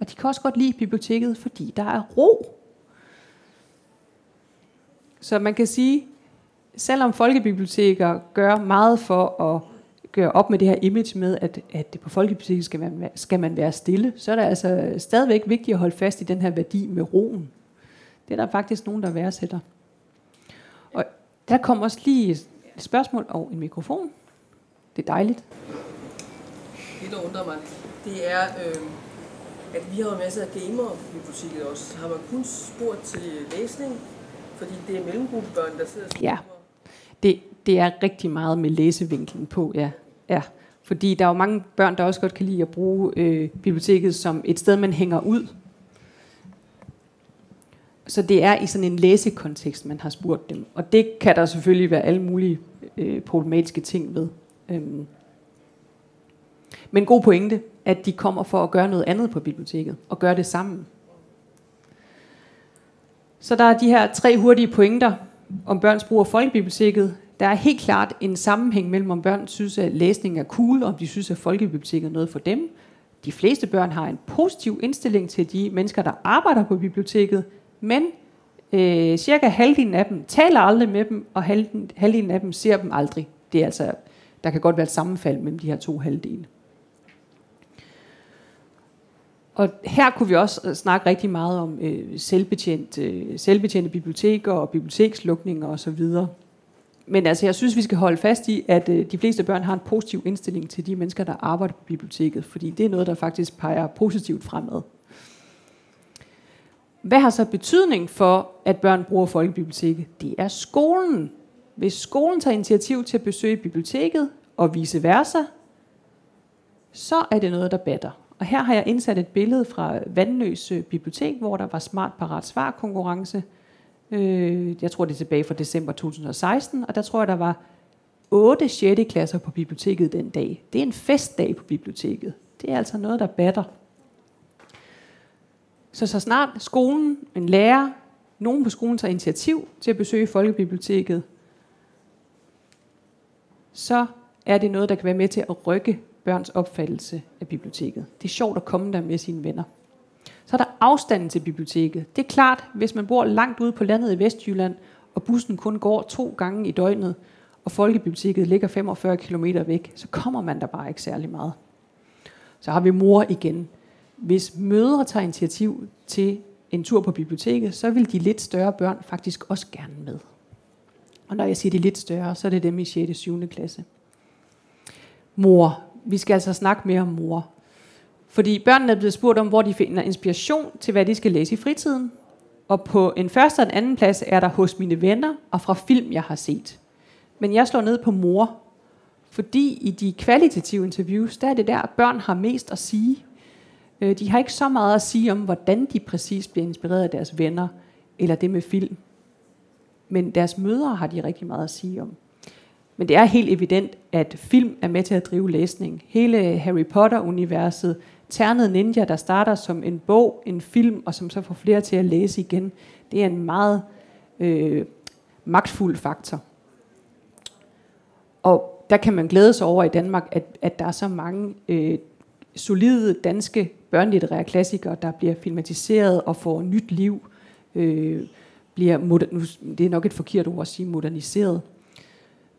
Og de kan også godt lide biblioteket, fordi der er ro. Så man kan sige, selvom folkebiblioteker gør meget for at gøre op med det her image med, at, at på folkebiblioteket skal man, skal man være stille, så er det altså stadigvæk vigtigt at holde fast i den her værdi med roen. Det er der faktisk nogen, der værdsætter. Og der kommer også lige et spørgsmål og en mikrofon. Det er dejligt. Det, der undrer mig, det er, øh, at vi har jo masser af gamere på biblioteket også. Har man kun spurgt til læsning? Fordi det er mellemgruppebørn, der sidder og Ja. Det, det er rigtig meget med læsevinklen på, ja. ja. Fordi der er jo mange børn, der også godt kan lide at bruge øh, biblioteket som et sted, man hænger ud. Så det er i sådan en læsekontekst, man har spurgt dem. Og det kan der selvfølgelig være alle mulige øh, problematiske ting ved. Øhm. Men god pointe, at de kommer for at gøre noget andet på biblioteket, og gøre det sammen. Så der er de her tre hurtige pointer om børns brug af folkebiblioteket. Der er helt klart en sammenhæng mellem, om børn synes, at læsning er cool, og om de synes, at folkebiblioteket er noget for dem. De fleste børn har en positiv indstilling til de mennesker, der arbejder på biblioteket, men øh, cirka halvdelen af dem taler aldrig med dem, og halvdelen, halvdelen af dem ser dem aldrig. Det er altså, der kan godt være et sammenfald mellem de her to halvdele. Og her kunne vi også øh, snakke rigtig meget om øh, selvbetjent, øh, selvbetjente biblioteker og bibliotekslukninger osv. Men altså, jeg synes, vi skal holde fast i, at øh, de fleste børn har en positiv indstilling til de mennesker, der arbejder på biblioteket, fordi det er noget, der faktisk peger positivt fremad. Hvad har så betydning for, at børn bruger folkebiblioteket? Det er skolen. Hvis skolen tager initiativ til at besøge biblioteket og vice versa, så er det noget, der batter. Og her har jeg indsat et billede fra Vandløs Bibliotek, hvor der var smart parat svar konkurrence. Øh, jeg tror, det er tilbage fra december 2016, og der tror jeg, der var 8 6. klasser på biblioteket den dag. Det er en festdag på biblioteket. Det er altså noget, der batter. Så så snart skolen, en lærer, nogen på skolen tager initiativ til at besøge folkebiblioteket, så er det noget, der kan være med til at rykke børns opfattelse af biblioteket. Det er sjovt at komme der med sine venner. Så er der afstanden til biblioteket. Det er klart, hvis man bor langt ude på landet i Vestjylland, og bussen kun går to gange i døgnet, og folkebiblioteket ligger 45 km væk, så kommer man der bare ikke særlig meget. Så har vi mor igen. Hvis mødre tager initiativ til en tur på biblioteket, så vil de lidt større børn faktisk også gerne med. Og når jeg siger de lidt større, så er det dem i 6. og 7. klasse. Mor. Vi skal altså snakke mere om mor. Fordi børnene er blevet spurgt om, hvor de finder inspiration til, hvad de skal læse i fritiden. Og på en første og en anden plads er der hos mine venner og fra film, jeg har set. Men jeg slår ned på mor, fordi i de kvalitative interviews, der er det der, at børn har mest at sige. Øh, de har ikke så meget at sige om, hvordan de præcis bliver inspireret af deres venner, eller det med film. Men deres mødre har de rigtig meget at sige om. Men det er helt evident, at film er med til at drive læsning. Hele Harry Potter-universet, Ternet Ninja, der starter som en bog, en film, og som så får flere til at læse igen, det er en meget øh, magtfuld faktor. Og der kan man glæde sig over i Danmark, at, at der er så mange øh, solide danske børnelitterære klassikere, der bliver filmatiseret og får nyt liv. Øh, bliver moder- det er nok et forkert ord at sige moderniseret.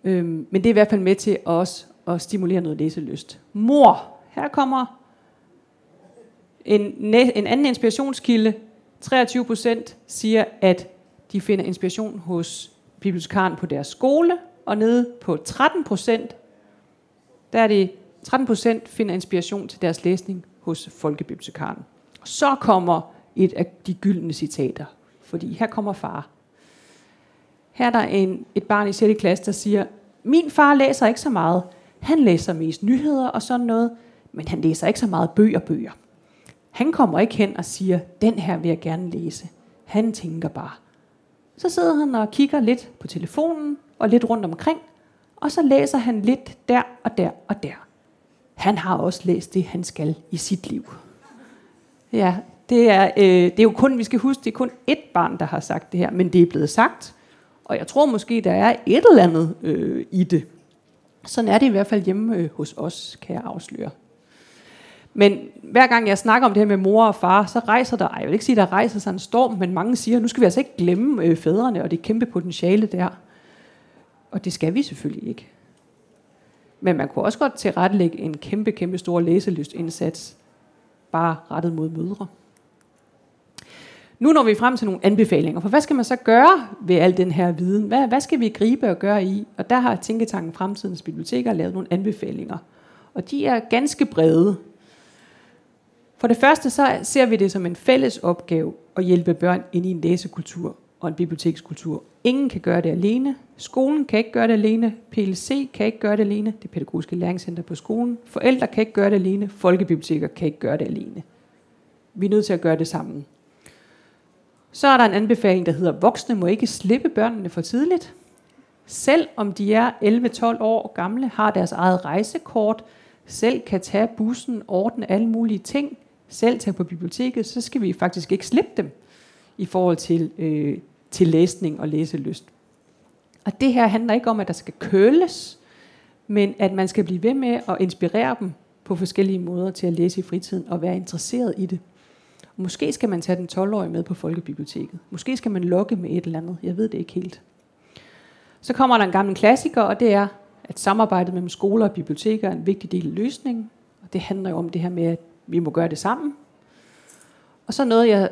Øhm, men det er i hvert fald med til også at stimulere noget læselyst. Mor, her kommer en, en anden inspirationskilde. 23 procent siger, at de finder inspiration hos bibliotekaren på deres skole, og nede på 13 procent, der er det 13 procent finder inspiration til deres læsning hos folkebibliotekaren. Så kommer et af de gyldne citater, fordi her kommer far. Her er der en, et barn i 6. klasse, der siger, min far læser ikke så meget. Han læser mest nyheder og sådan noget, men han læser ikke så meget bøger bøger. Han kommer ikke hen og siger, den her vil jeg gerne læse. Han tænker bare. Så sidder han og kigger lidt på telefonen og lidt rundt omkring, og så læser han lidt der og der og der. Han har også læst det, han skal i sit liv. Ja, det er, øh, det er jo kun, vi skal huske, det er kun ét barn, der har sagt det her, men det er blevet sagt. Og jeg tror måske, der er et eller andet øh, i det. Sådan er det i hvert fald hjemme øh, hos os, kan jeg afsløre. Men hver gang jeg snakker om det her med mor og far, så rejser der, jeg vil ikke sige, der rejser sig en storm, men mange siger, nu skal vi altså ikke glemme øh, fædrene og det kæmpe potentiale der. Og det skal vi selvfølgelig ikke. Men man kunne også godt tilrettelægge en kæmpe, kæmpe stor læselystindsats, bare rettet mod mødre. Nu når vi frem til nogle anbefalinger, for hvad skal man så gøre ved al den her viden? Hvad, hvad skal vi gribe og gøre i? Og der har Tænketanken Fremtidens Biblioteker lavet nogle anbefalinger. Og de er ganske brede. For det første så ser vi det som en fælles opgave at hjælpe børn ind i en læsekultur og en bibliotekskultur. Ingen kan gøre det alene. Skolen kan ikke gøre det alene. PLC kan ikke gøre det alene. Det pædagogiske læringscenter på skolen. Forældre kan ikke gøre det alene. Folkebiblioteker kan ikke gøre det alene. Vi er nødt til at gøre det sammen. Så er der en anbefaling, der hedder, voksne må ikke slippe børnene for tidligt. Selv om de er 11-12 år gamle, har deres eget rejsekort, selv kan tage bussen, ordne alle mulige ting, selv tage på biblioteket, så skal vi faktisk ikke slippe dem i forhold til, øh, til læsning og læselyst. Og det her handler ikke om, at der skal køles, men at man skal blive ved med at inspirere dem på forskellige måder til at læse i fritiden og være interesseret i det. Måske skal man tage den 12-årige med på folkebiblioteket. Måske skal man lokke med et eller andet. Jeg ved det ikke helt. Så kommer der en gammel klassiker, og det er, at samarbejdet mellem skoler og biblioteker er en vigtig del af løsningen. Og det handler jo om det her med, at vi må gøre det sammen. Og så noget, jeg,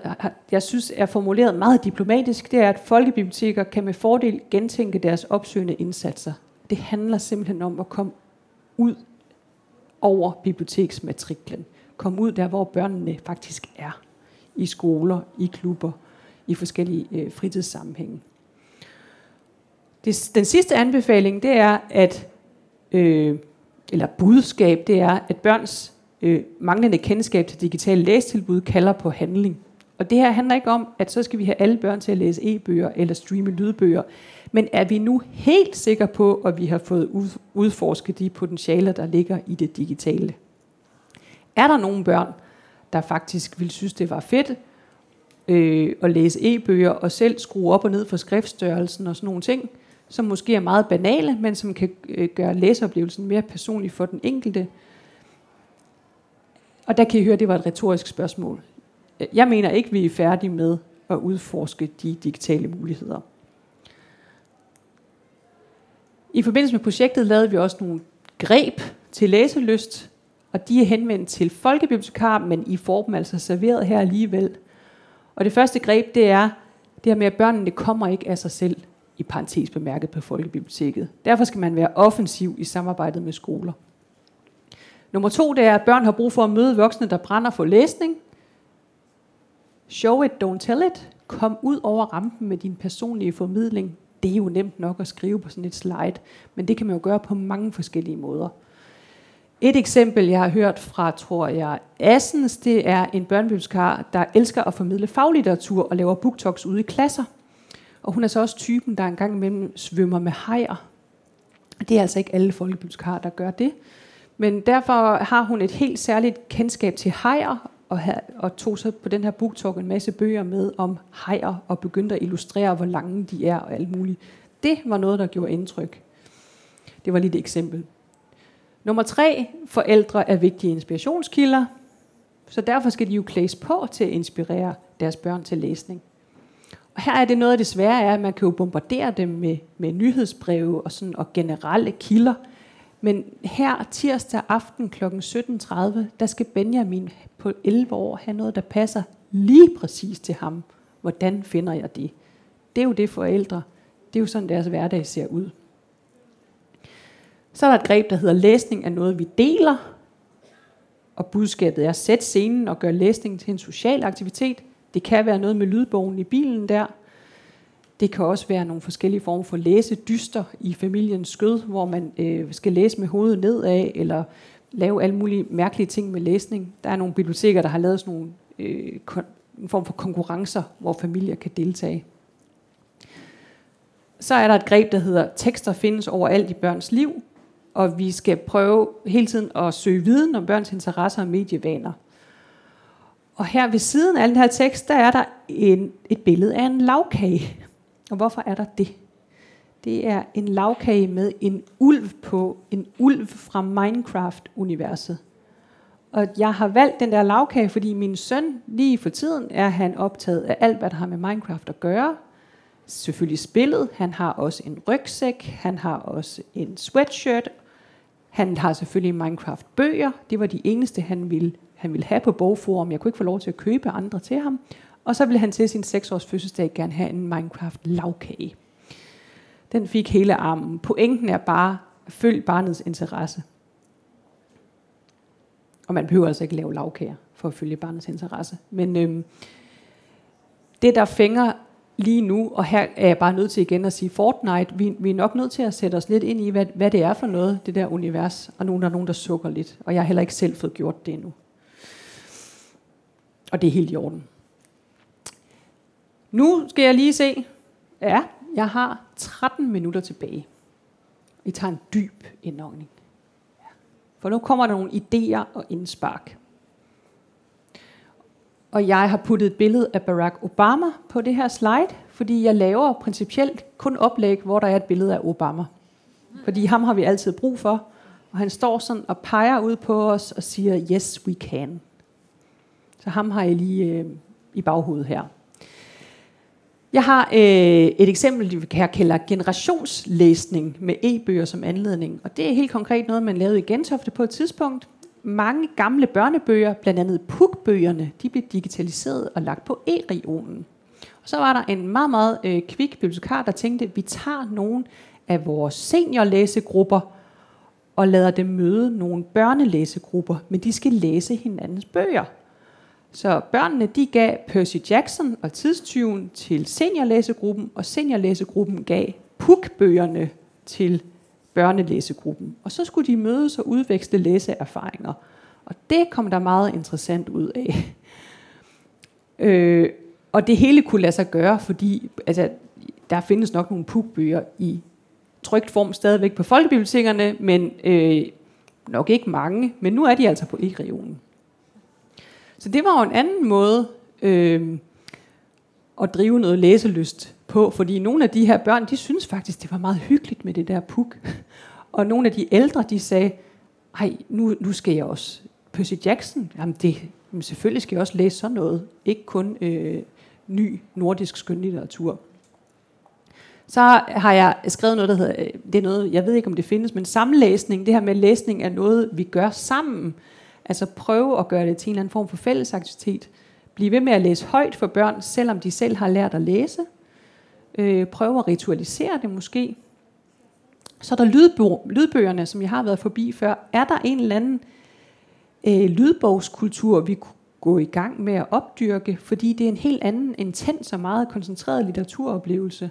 jeg synes er formuleret meget diplomatisk, det er, at folkebiblioteker kan med fordel gentænke deres opsøgende indsatser. Det handler simpelthen om at komme ud over biblioteksmatriklen. Komme ud der, hvor børnene faktisk er i skoler, i klubber, i forskellige øh, fritidssammenhænge. Det, den sidste anbefaling, det er, at, øh, eller budskab, det er, at børns øh, manglende kendskab til digitale læstilbud kalder på handling. Og det her handler ikke om, at så skal vi have alle børn til at læse e-bøger eller streame lydbøger, men er vi nu helt sikre på, at vi har fået udforsket de potentialer, der ligger i det digitale? Er der nogle børn, der faktisk ville synes, det var fedt øh, at læse e-bøger og selv skrue op og ned for skriftstørrelsen og sådan nogle ting, som måske er meget banale, men som kan øh, gøre læseoplevelsen mere personlig for den enkelte. Og der kan I høre, at det var et retorisk spørgsmål. Jeg mener ikke, vi er færdige med at udforske de digitale muligheder. I forbindelse med projektet lavede vi også nogle greb til læselyst, og de er henvendt til folkebibliotekar, men I får dem altså serveret her alligevel. Og det første greb, det er det her med, at børnene kommer ikke af sig selv, i parentes bemærket på folkebiblioteket. Derfor skal man være offensiv i samarbejdet med skoler. Nummer to, det er, at børn har brug for at møde voksne, der brænder for læsning. Show it, don't tell it. Kom ud over rampen med din personlige formidling. Det er jo nemt nok at skrive på sådan et slide, men det kan man jo gøre på mange forskellige måder. Et eksempel, jeg har hørt fra, tror jeg, Assens, det er en børnebibliotekar, der elsker at formidle faglitteratur og laver booktalks ude i klasser. Og hun er så også typen, der engang imellem svømmer med hajer. Det er altså ikke alle folkebibliotekarer, der gør det. Men derfor har hun et helt særligt kendskab til hajer, og, og tog så på den her booktalk en masse bøger med om hajer, og begyndte at illustrere, hvor lange de er og alt muligt. Det var noget, der gjorde indtryk. Det var lige et eksempel. Nummer tre, forældre er vigtige inspirationskilder, så derfor skal de jo klædes på til at inspirere deres børn til læsning. Og her er det noget af det svære, er, at man kan jo bombardere dem med, med nyhedsbreve og, sådan, og generelle kilder. Men her tirsdag aften kl. 17.30, der skal Benjamin på 11 år have noget, der passer lige præcis til ham. Hvordan finder jeg det? Det er jo det forældre. Det er jo sådan, deres hverdag ser ud. Så er der et greb, der hedder læsning af noget, vi deler. Og budskabet er, at sætte scenen og gøre læsning til en social aktivitet. Det kan være noget med lydbogen i bilen der. Det kan også være nogle forskellige former for læsedyster i familiens skød, hvor man øh, skal læse med hovedet nedad, eller lave alle mulige mærkelige ting med læsning. Der er nogle biblioteker, der har lavet sådan nogle øh, en form for konkurrencer, hvor familier kan deltage. Så er der et greb, der hedder tekster findes overalt i børns liv, og vi skal prøve hele tiden at søge viden om børns interesser og medievaner. Og her ved siden af den her tekst, der er der en, et billede af en lavkage. Og hvorfor er der det? Det er en lavkage med en ulv på, en ulv fra Minecraft-universet. Og jeg har valgt den der lavkage, fordi min søn lige for tiden er han optaget af alt, hvad der har med Minecraft at gøre. Selvfølgelig spillet, han har også en rygsæk, han har også en sweatshirt, han har selvfølgelig Minecraft-bøger, det var de eneste, han ville, han ville have på bogforum. Jeg kunne ikke få lov til at købe andre til ham. Og så ville han til sin 6-års fødselsdag gerne have en Minecraft-lavkage. Den fik hele armen. Pointen er bare, følg barnets interesse. Og man behøver altså ikke lave lavkager for at følge barnets interesse. Men øhm, det, der fænger lige nu, og her er jeg bare nødt til igen at sige Fortnite, vi, vi er nok nødt til at sætte os lidt ind i, hvad, hvad det er for noget, det der univers, og nogen, der er nogen, der sukker lidt. Og jeg har heller ikke selv fået gjort det endnu. Og det er helt i orden. Nu skal jeg lige se. Ja, jeg har 13 minutter tilbage. Vi tager en dyb indånding. For nu kommer der nogle idéer og indspark. Og jeg har puttet et billede af Barack Obama på det her slide, fordi jeg laver principielt kun oplæg, hvor der er et billede af Obama. Fordi ham har vi altid brug for. Og han står sådan og peger ud på os og siger, yes, we can. Så ham har jeg lige øh, i baghovedet her. Jeg har øh, et eksempel, vi kan kalde generationslæsning med e-bøger som anledning. Og det er helt konkret noget, man lavede i Gentofte på et tidspunkt. Mange gamle børnebøger, blandt andet PUK-bøgerne, de blev digitaliseret og lagt på e-regionen. Og så var der en meget, meget øh, kvik bibliotekar, der tænkte, vi tager nogle af vores seniorlæsegrupper og lader dem møde nogle børnelæsegrupper, men de skal læse hinandens bøger. Så børnene de gav Percy Jackson og tidstyven til seniorlæsegruppen, og seniorlæsegruppen gav PUK-bøgerne til børnelæsegruppen. Og så skulle de mødes og udveksle læseerfaringer. Og det kom der meget interessant ud af. Øh, og det hele kunne lade sig gøre, fordi altså, der findes nok nogle pukbøger i trygt form stadigvæk på folkebibliotekerne, men øh, nok ikke mange. Men nu er de altså på e-regionen. Så det var jo en anden måde øh, at drive noget læselyst på, fordi nogle af de her børn, de synes faktisk, det var meget hyggeligt med det der puk. Og nogle af de ældre, de sagde, ej, nu, nu skal jeg også. Percy Jackson, jamen det, jamen selvfølgelig skal jeg også læse sådan noget. Ikke kun øh, ny nordisk skønlitteratur. Så har jeg skrevet noget, der hedder, øh, det er noget, jeg ved ikke om det findes, men sammenlæsning, det her med læsning er noget, vi gør sammen. Altså prøve at gøre det til en eller anden form for fællesaktivitet. Bliv ved med at læse højt for børn, selvom de selv har lært at læse. Øh, prøve at ritualisere det måske. Så er der lydbo- lydbøgerne, som jeg har været forbi før. Er der en eller anden øh, lydbogskultur, vi kunne gå i gang med at opdyrke, fordi det er en helt anden intens og meget koncentreret litteraturoplevelse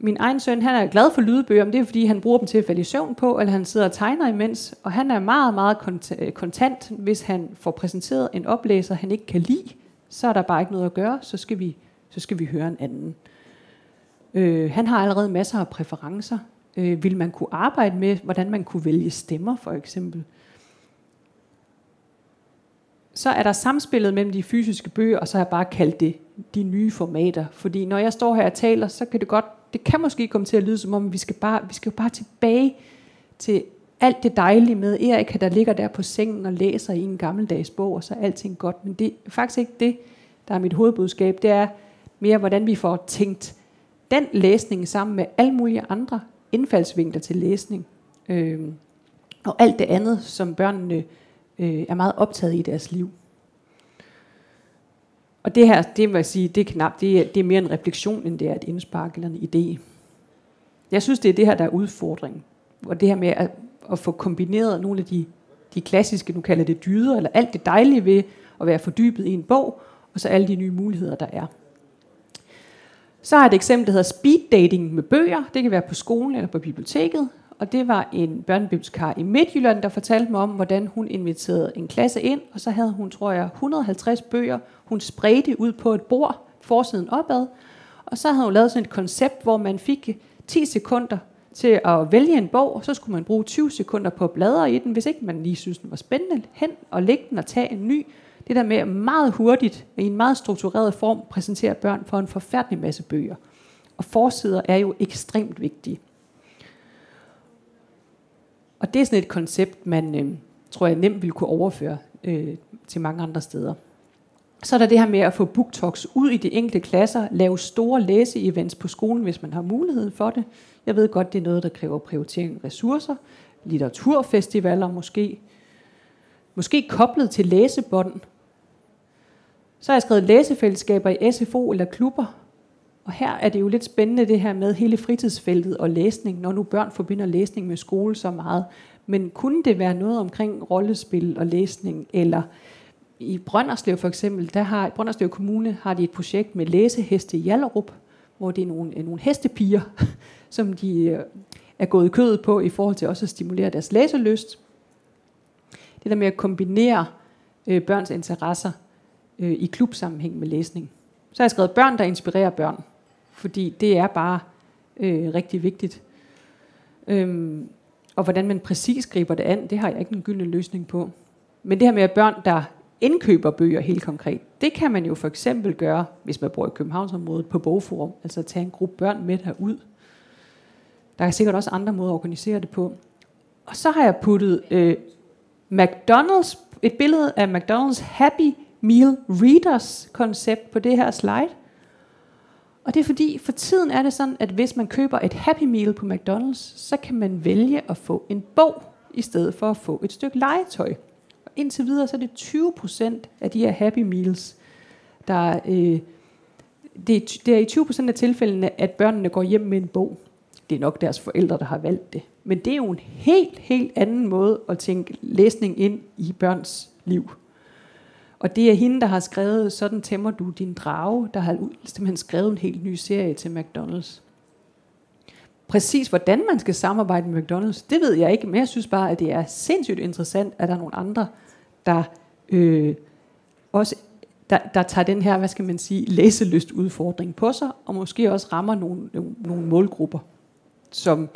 min egen søn, han er glad for lydbøger, men det er fordi, han bruger dem til at falde i søvn på, eller han sidder og tegner imens, og han er meget, meget øh, kontant, hvis han får præsenteret en oplæser, han ikke kan lide, så er der bare ikke noget at gøre, så skal vi, så skal vi høre en anden. Øh, Øh, han har allerede masser af præferencer. Øh, vil man kunne arbejde med, hvordan man kunne vælge stemmer, for eksempel? Så er der samspillet mellem de fysiske bøger, og så har jeg bare kaldt det de nye formater. Fordi når jeg står her og taler, så kan det godt det kan måske komme til at lyde som om, vi skal bare, vi skal jo bare tilbage til alt det dejlige med Erika, der ligger der på sengen og læser i en gammeldags bog, og så er alting godt. Men det er faktisk ikke det, der er mit hovedbudskab. Det er mere, hvordan vi får tænkt den læsning sammen med alle mulige andre indfaldsvinkler til læsning. Øh, og alt det andet, som børnene øh, er meget optaget i deres liv. Og det her, det vil jeg sige, det er knap, det er, det er mere en refleksion, end det er et indspark eller en idé. Jeg synes, det er det her, der er udfordringen. Og det her med at, at få kombineret nogle af de, de klassiske, nu kalder det dyder, eller alt det dejlige ved at være fordybet i en bog, og så alle de nye muligheder, der er. Så har jeg et eksempel, der hedder speed dating med bøger. Det kan være på skolen eller på biblioteket og det var en børnebibliotekar i Midtjylland, der fortalte mig om, hvordan hun inviterede en klasse ind, og så havde hun, tror jeg, 150 bøger, hun spredte ud på et bord, forsiden opad, og så havde hun lavet sådan et koncept, hvor man fik 10 sekunder til at vælge en bog, og så skulle man bruge 20 sekunder på at bladre i den, hvis ikke man lige synes, den var spændende, hen og lægge den og tage en ny. Det der med meget hurtigt, i en meget struktureret form, præsentere børn for en forfærdelig masse bøger. Og forsider er jo ekstremt vigtige. Og det er sådan et koncept, man øh, tror jeg nemt vil kunne overføre øh, til mange andre steder. Så er der det her med at få booktalks ud i de enkelte klasser, lave store læseevents på skolen, hvis man har mulighed for det. Jeg ved godt, det er noget, der kræver prioritering af ressourcer, litteraturfestivaler måske, måske koblet til læsebånd. Så har jeg skrevet læsefællesskaber i SFO eller klubber, og her er det jo lidt spændende det her med hele fritidsfeltet og læsning, når nu børn forbinder læsning med skole så meget. Men kunne det være noget omkring rollespil og læsning, eller i Brønderslev for eksempel, der har Brønderslev Kommune har de et projekt med læseheste i Jallerup, hvor det er nogle, øh, nogle hestepiger, som de øh, er gået i kødet på i forhold til også at stimulere deres læselyst. Det der med at kombinere øh, børns interesser øh, i klubsammenhæng med læsning. Så har jeg skrevet børn, der inspirerer børn, fordi det er bare øh, rigtig vigtigt. Øhm, og hvordan man præcis griber det an, det har jeg ikke en gyldne løsning på. Men det her med at børn, der indkøber bøger helt konkret, det kan man jo for eksempel gøre, hvis man bor i Københavnsområdet på bogforum, altså tage en gruppe børn med herud. Der er sikkert også andre måder at organisere det på. Og så har jeg puttet øh, McDonald's, et billede af McDonald's Happy Meal Readers koncept på det her slide. Og det er fordi, for tiden er det sådan, at hvis man køber et Happy Meal på McDonald's, så kan man vælge at få en bog, i stedet for at få et stykke legetøj. Og indtil videre, så er det 20% af de her Happy Meals, der øh, det, er, det er i 20% af tilfældene, at børnene går hjem med en bog. Det er nok deres forældre, der har valgt det. Men det er jo en helt, helt anden måde at tænke læsning ind i børns liv. Og det er hende, der har skrevet Sådan tæmmer du din drage, der har simpelthen skrevet en helt ny serie til McDonald's. Præcis hvordan man skal samarbejde med McDonald's, det ved jeg ikke, men jeg synes bare, at det er sindssygt interessant, at der er nogle andre, der øh, også der, der tager den her, hvad skal man sige, læselyst udfordring på sig, og måske også rammer nogle, nogle, nogle målgrupper, som,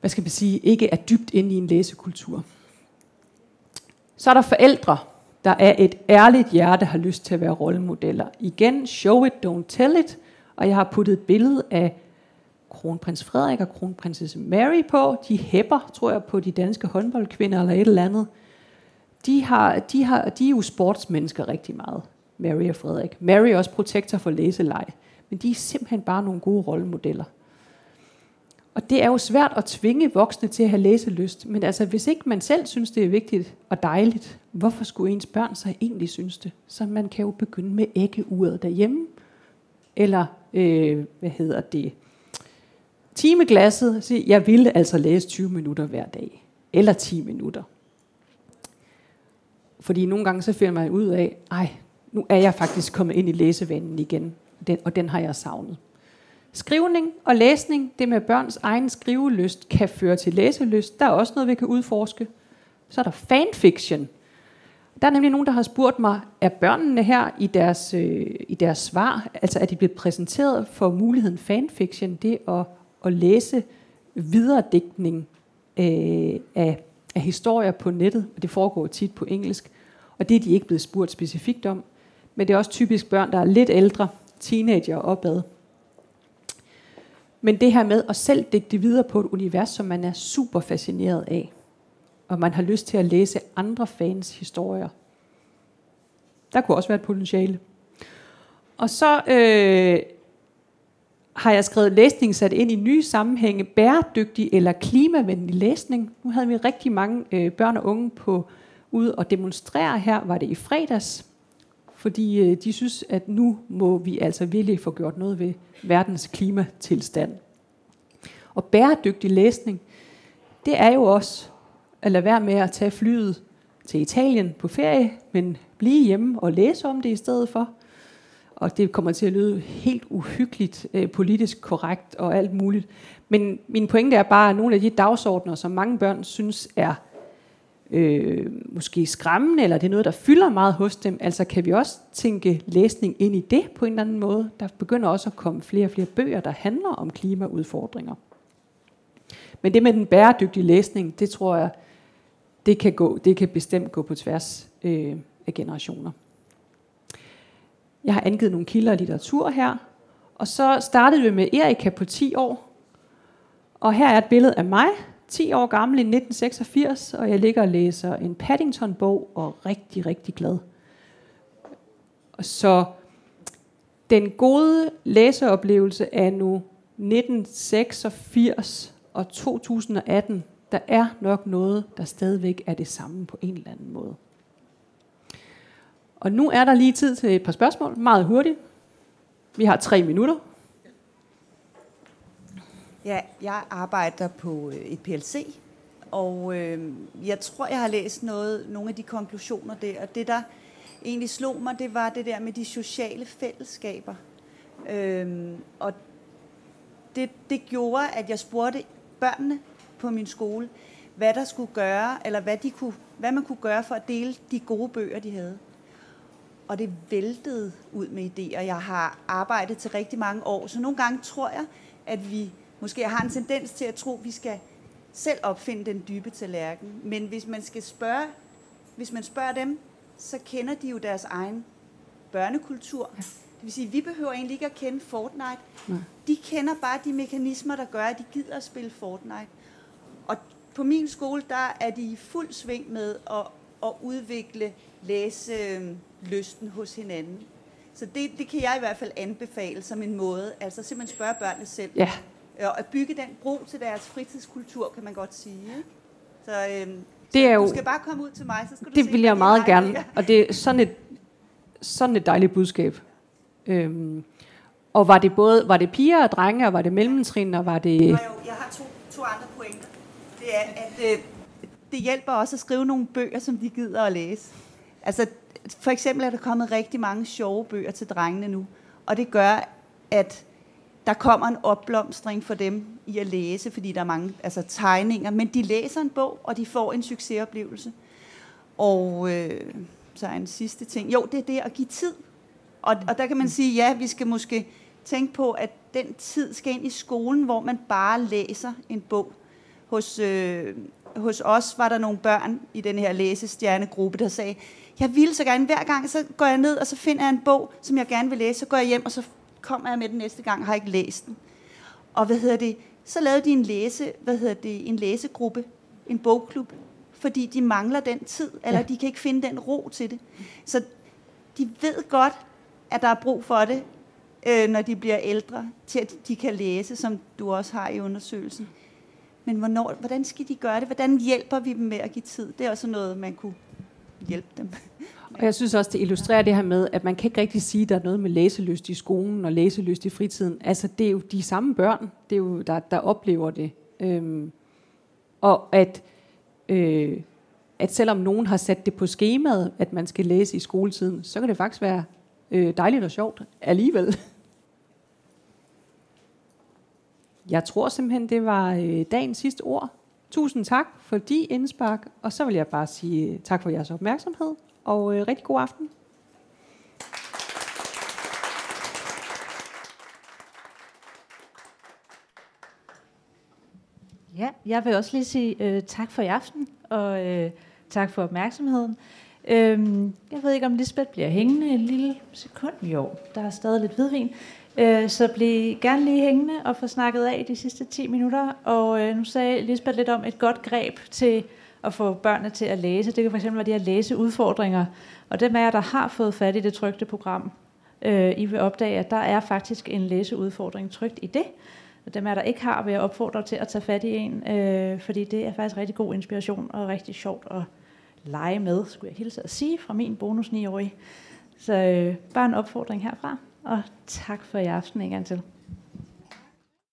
hvad skal man sige, ikke er dybt inde i en læsekultur. Så er der forældre, der er et ærligt hjerte, har lyst til at være rollemodeller. Igen, show it, don't tell it. Og jeg har puttet et billede af kronprins Frederik og kronprinsesse Mary på. De hæpper, tror jeg, på de danske håndboldkvinder eller et eller andet. De, har, de, har, de er jo sportsmennesker rigtig meget, Mary og Frederik. Mary er også protektor for læseleje. Men de er simpelthen bare nogle gode rollemodeller. Og det er jo svært at tvinge voksne til at have læselyst. Men altså, hvis ikke man selv synes, det er vigtigt og dejligt, hvorfor skulle ens børn så egentlig synes det? Så man kan jo begynde med æggeuret derhjemme. Eller, øh, hvad hedder det, timeglasset. Sige, jeg ville altså læse 20 minutter hver dag. Eller 10 minutter. Fordi nogle gange så finder man ud af, ej, nu er jeg faktisk kommet ind i læsevanen igen. Den, og den har jeg savnet. Skrivning og læsning, det med børns egen skrivelyst, kan føre til læselyst. Der er også noget, vi kan udforske. Så er der fanfiction. Der er nemlig nogen, der har spurgt mig, er børnene her i deres, øh, i deres svar, altså er de blevet præsenteret for muligheden fanfiction, det at, at læse videredækning øh, af, af historier på nettet, og det foregår tit på engelsk, og det er de ikke blevet spurgt specifikt om. Men det er også typisk børn, der er lidt ældre, teenager opad, men det her med at selv digte videre på et univers, som man er super fascineret af, og man har lyst til at læse andre fans historier. Der kunne også være et potentiale. Og så øh, har jeg skrevet læsning sat ind i nye sammenhænge, bæredygtig eller klimavenlig læsning. Nu havde vi rigtig mange øh, børn og unge på ude og demonstrere her, var det i fredags, fordi øh, de synes, at nu må vi altså virkelig få gjort noget ved verdens klimatilstand. Og bæredygtig læsning, det er jo også at lade være med at tage flyet til Italien på ferie, men blive hjemme og læse om det i stedet for. Og det kommer til at lyde helt uhyggeligt, øh, politisk korrekt og alt muligt. Men min pointe er bare, at nogle af de dagsordner, som mange børn synes er øh, måske skræmmende, eller det er noget, der fylder meget hos dem, altså kan vi også tænke læsning ind i det på en eller anden måde. Der begynder også at komme flere og flere bøger, der handler om klimaudfordringer. Men det med den bæredygtige læsning, det tror jeg, det kan, gå, det kan bestemt gå på tværs øh, af generationer. Jeg har angivet nogle kilder af litteratur her, og så startede vi med Erika på 10 år. Og her er et billede af mig, 10 år gammel i 1986, og jeg ligger og læser en Paddington-bog og er rigtig, rigtig glad. Så den gode læseoplevelse er nu 1986 og 2018, der er nok noget, der stadigvæk er det samme på en eller anden måde. Og nu er der lige tid til et par spørgsmål, meget hurtigt. Vi har tre minutter. Ja, jeg arbejder på øh, et PLC, og øh, jeg tror, jeg har læst noget, nogle af de konklusioner der, og det der egentlig slog mig, det var det der med de sociale fællesskaber. Øh, og det, det gjorde, at jeg spurgte børnene på min skole, hvad der skulle gøre, eller hvad, de kunne, hvad man kunne gøre for at dele de gode bøger, de havde. Og det væltede ud med idéer. Jeg har arbejdet til rigtig mange år, så nogle gange tror jeg, at vi måske har en tendens til at tro, at vi skal selv opfinde den dybe tallerken. Men hvis man skal spørge, hvis man spørger dem, så kender de jo deres egen børnekultur. Det vil sige, at vi behøver egentlig ikke at kende Fortnite. Nej. De kender bare de mekanismer, der gør, at de gider at spille Fortnite. Og på min skole, der er de i fuld sving med at, at udvikle læselysten hos hinanden. Så det, det kan jeg i hvert fald anbefale som en måde, altså simpelthen spørge børnene selv. Ja. Og at bygge den bro til deres fritidskultur, kan man godt sige. Så, øhm, det er så jo, du skal bare komme ud til mig, så skal du Det se, vil jeg meget har. gerne, og det er sådan et, sådan et dejligt budskab. Øhm, og var det både var det piger og drenge, og var det mellemtrin, og var det... Jo, jeg har to, to andre pointer. Det er, at øh, det hjælper også at skrive nogle bøger, som de gider at læse. Altså, for eksempel er der kommet rigtig mange sjove bøger til drengene nu, og det gør, at der kommer en opblomstring for dem i at læse, fordi der er mange altså, tegninger, men de læser en bog, og de får en succesoplevelse. Og øh, så er en sidste ting. Jo, det er det at give tid. Og, og der kan man sige, ja, vi skal måske tænke på, at den tid skal ind i skolen, hvor man bare læser en bog. Hos, øh, hos os var der nogle børn i den her læsestjernegruppe, der sagde, jeg vil så gerne, hver gang så går jeg ned, og så finder jeg en bog, som jeg gerne vil læse, så går jeg hjem, og så kommer jeg med den næste gang, har ikke læst den. Og hvad hedder det? Så lavede de en læse, hvad hedder det, en læsegruppe, en bogklub, fordi de mangler den tid, eller ja. de kan ikke finde den ro til det. Så de ved godt, at der er brug for det, øh, når de bliver ældre, til at de kan læse, som du også har i undersøgelsen. Men hvornår, hvordan skal de gøre det? Hvordan hjælper vi dem med at give tid? Det er også noget, man kunne hjælpe dem. Og jeg synes også, det illustrerer det her med, at man kan ikke rigtig sige, at der er noget med læselyst i skolen og læselyst i fritiden. Altså, det er jo de samme børn, det er jo, der, der oplever det. Øhm, og at, øh, at selvom nogen har sat det på skemaet, at man skal læse i skoletiden, så kan det faktisk være øh, dejligt og sjovt alligevel. Jeg tror simpelthen, det var øh, dagens sidste ord. Tusind tak for de indspark, og så vil jeg bare sige øh, tak for jeres opmærksomhed, og øh, rigtig god aften. Ja, jeg vil også lige sige øh, tak for i aften, og øh, tak for opmærksomheden. Øhm, jeg ved ikke, om Lisbeth bliver hængende en lille sekund. Jo, der er stadig lidt hvidvin. Øh, så bliv gerne lige hængende og få snakket af de sidste 10 minutter. Og øh, nu sagde Lisbeth lidt om et godt greb til at få børnene til at læse. Det kan fx være de her læseudfordringer. Og dem af jer, der har fået fat i det trygte program, øh, I vil opdage, at der er faktisk en læseudfordring trygt i det. Og dem af jer, der ikke har, vil jeg opfordre til at tage fat i en, øh, fordi det er faktisk rigtig god inspiration og rigtig sjovt at lege med, skulle jeg hilse at sige, fra min bonus 9-årige. Så øh, bare en opfordring herfra, og tak for i aften en gang til.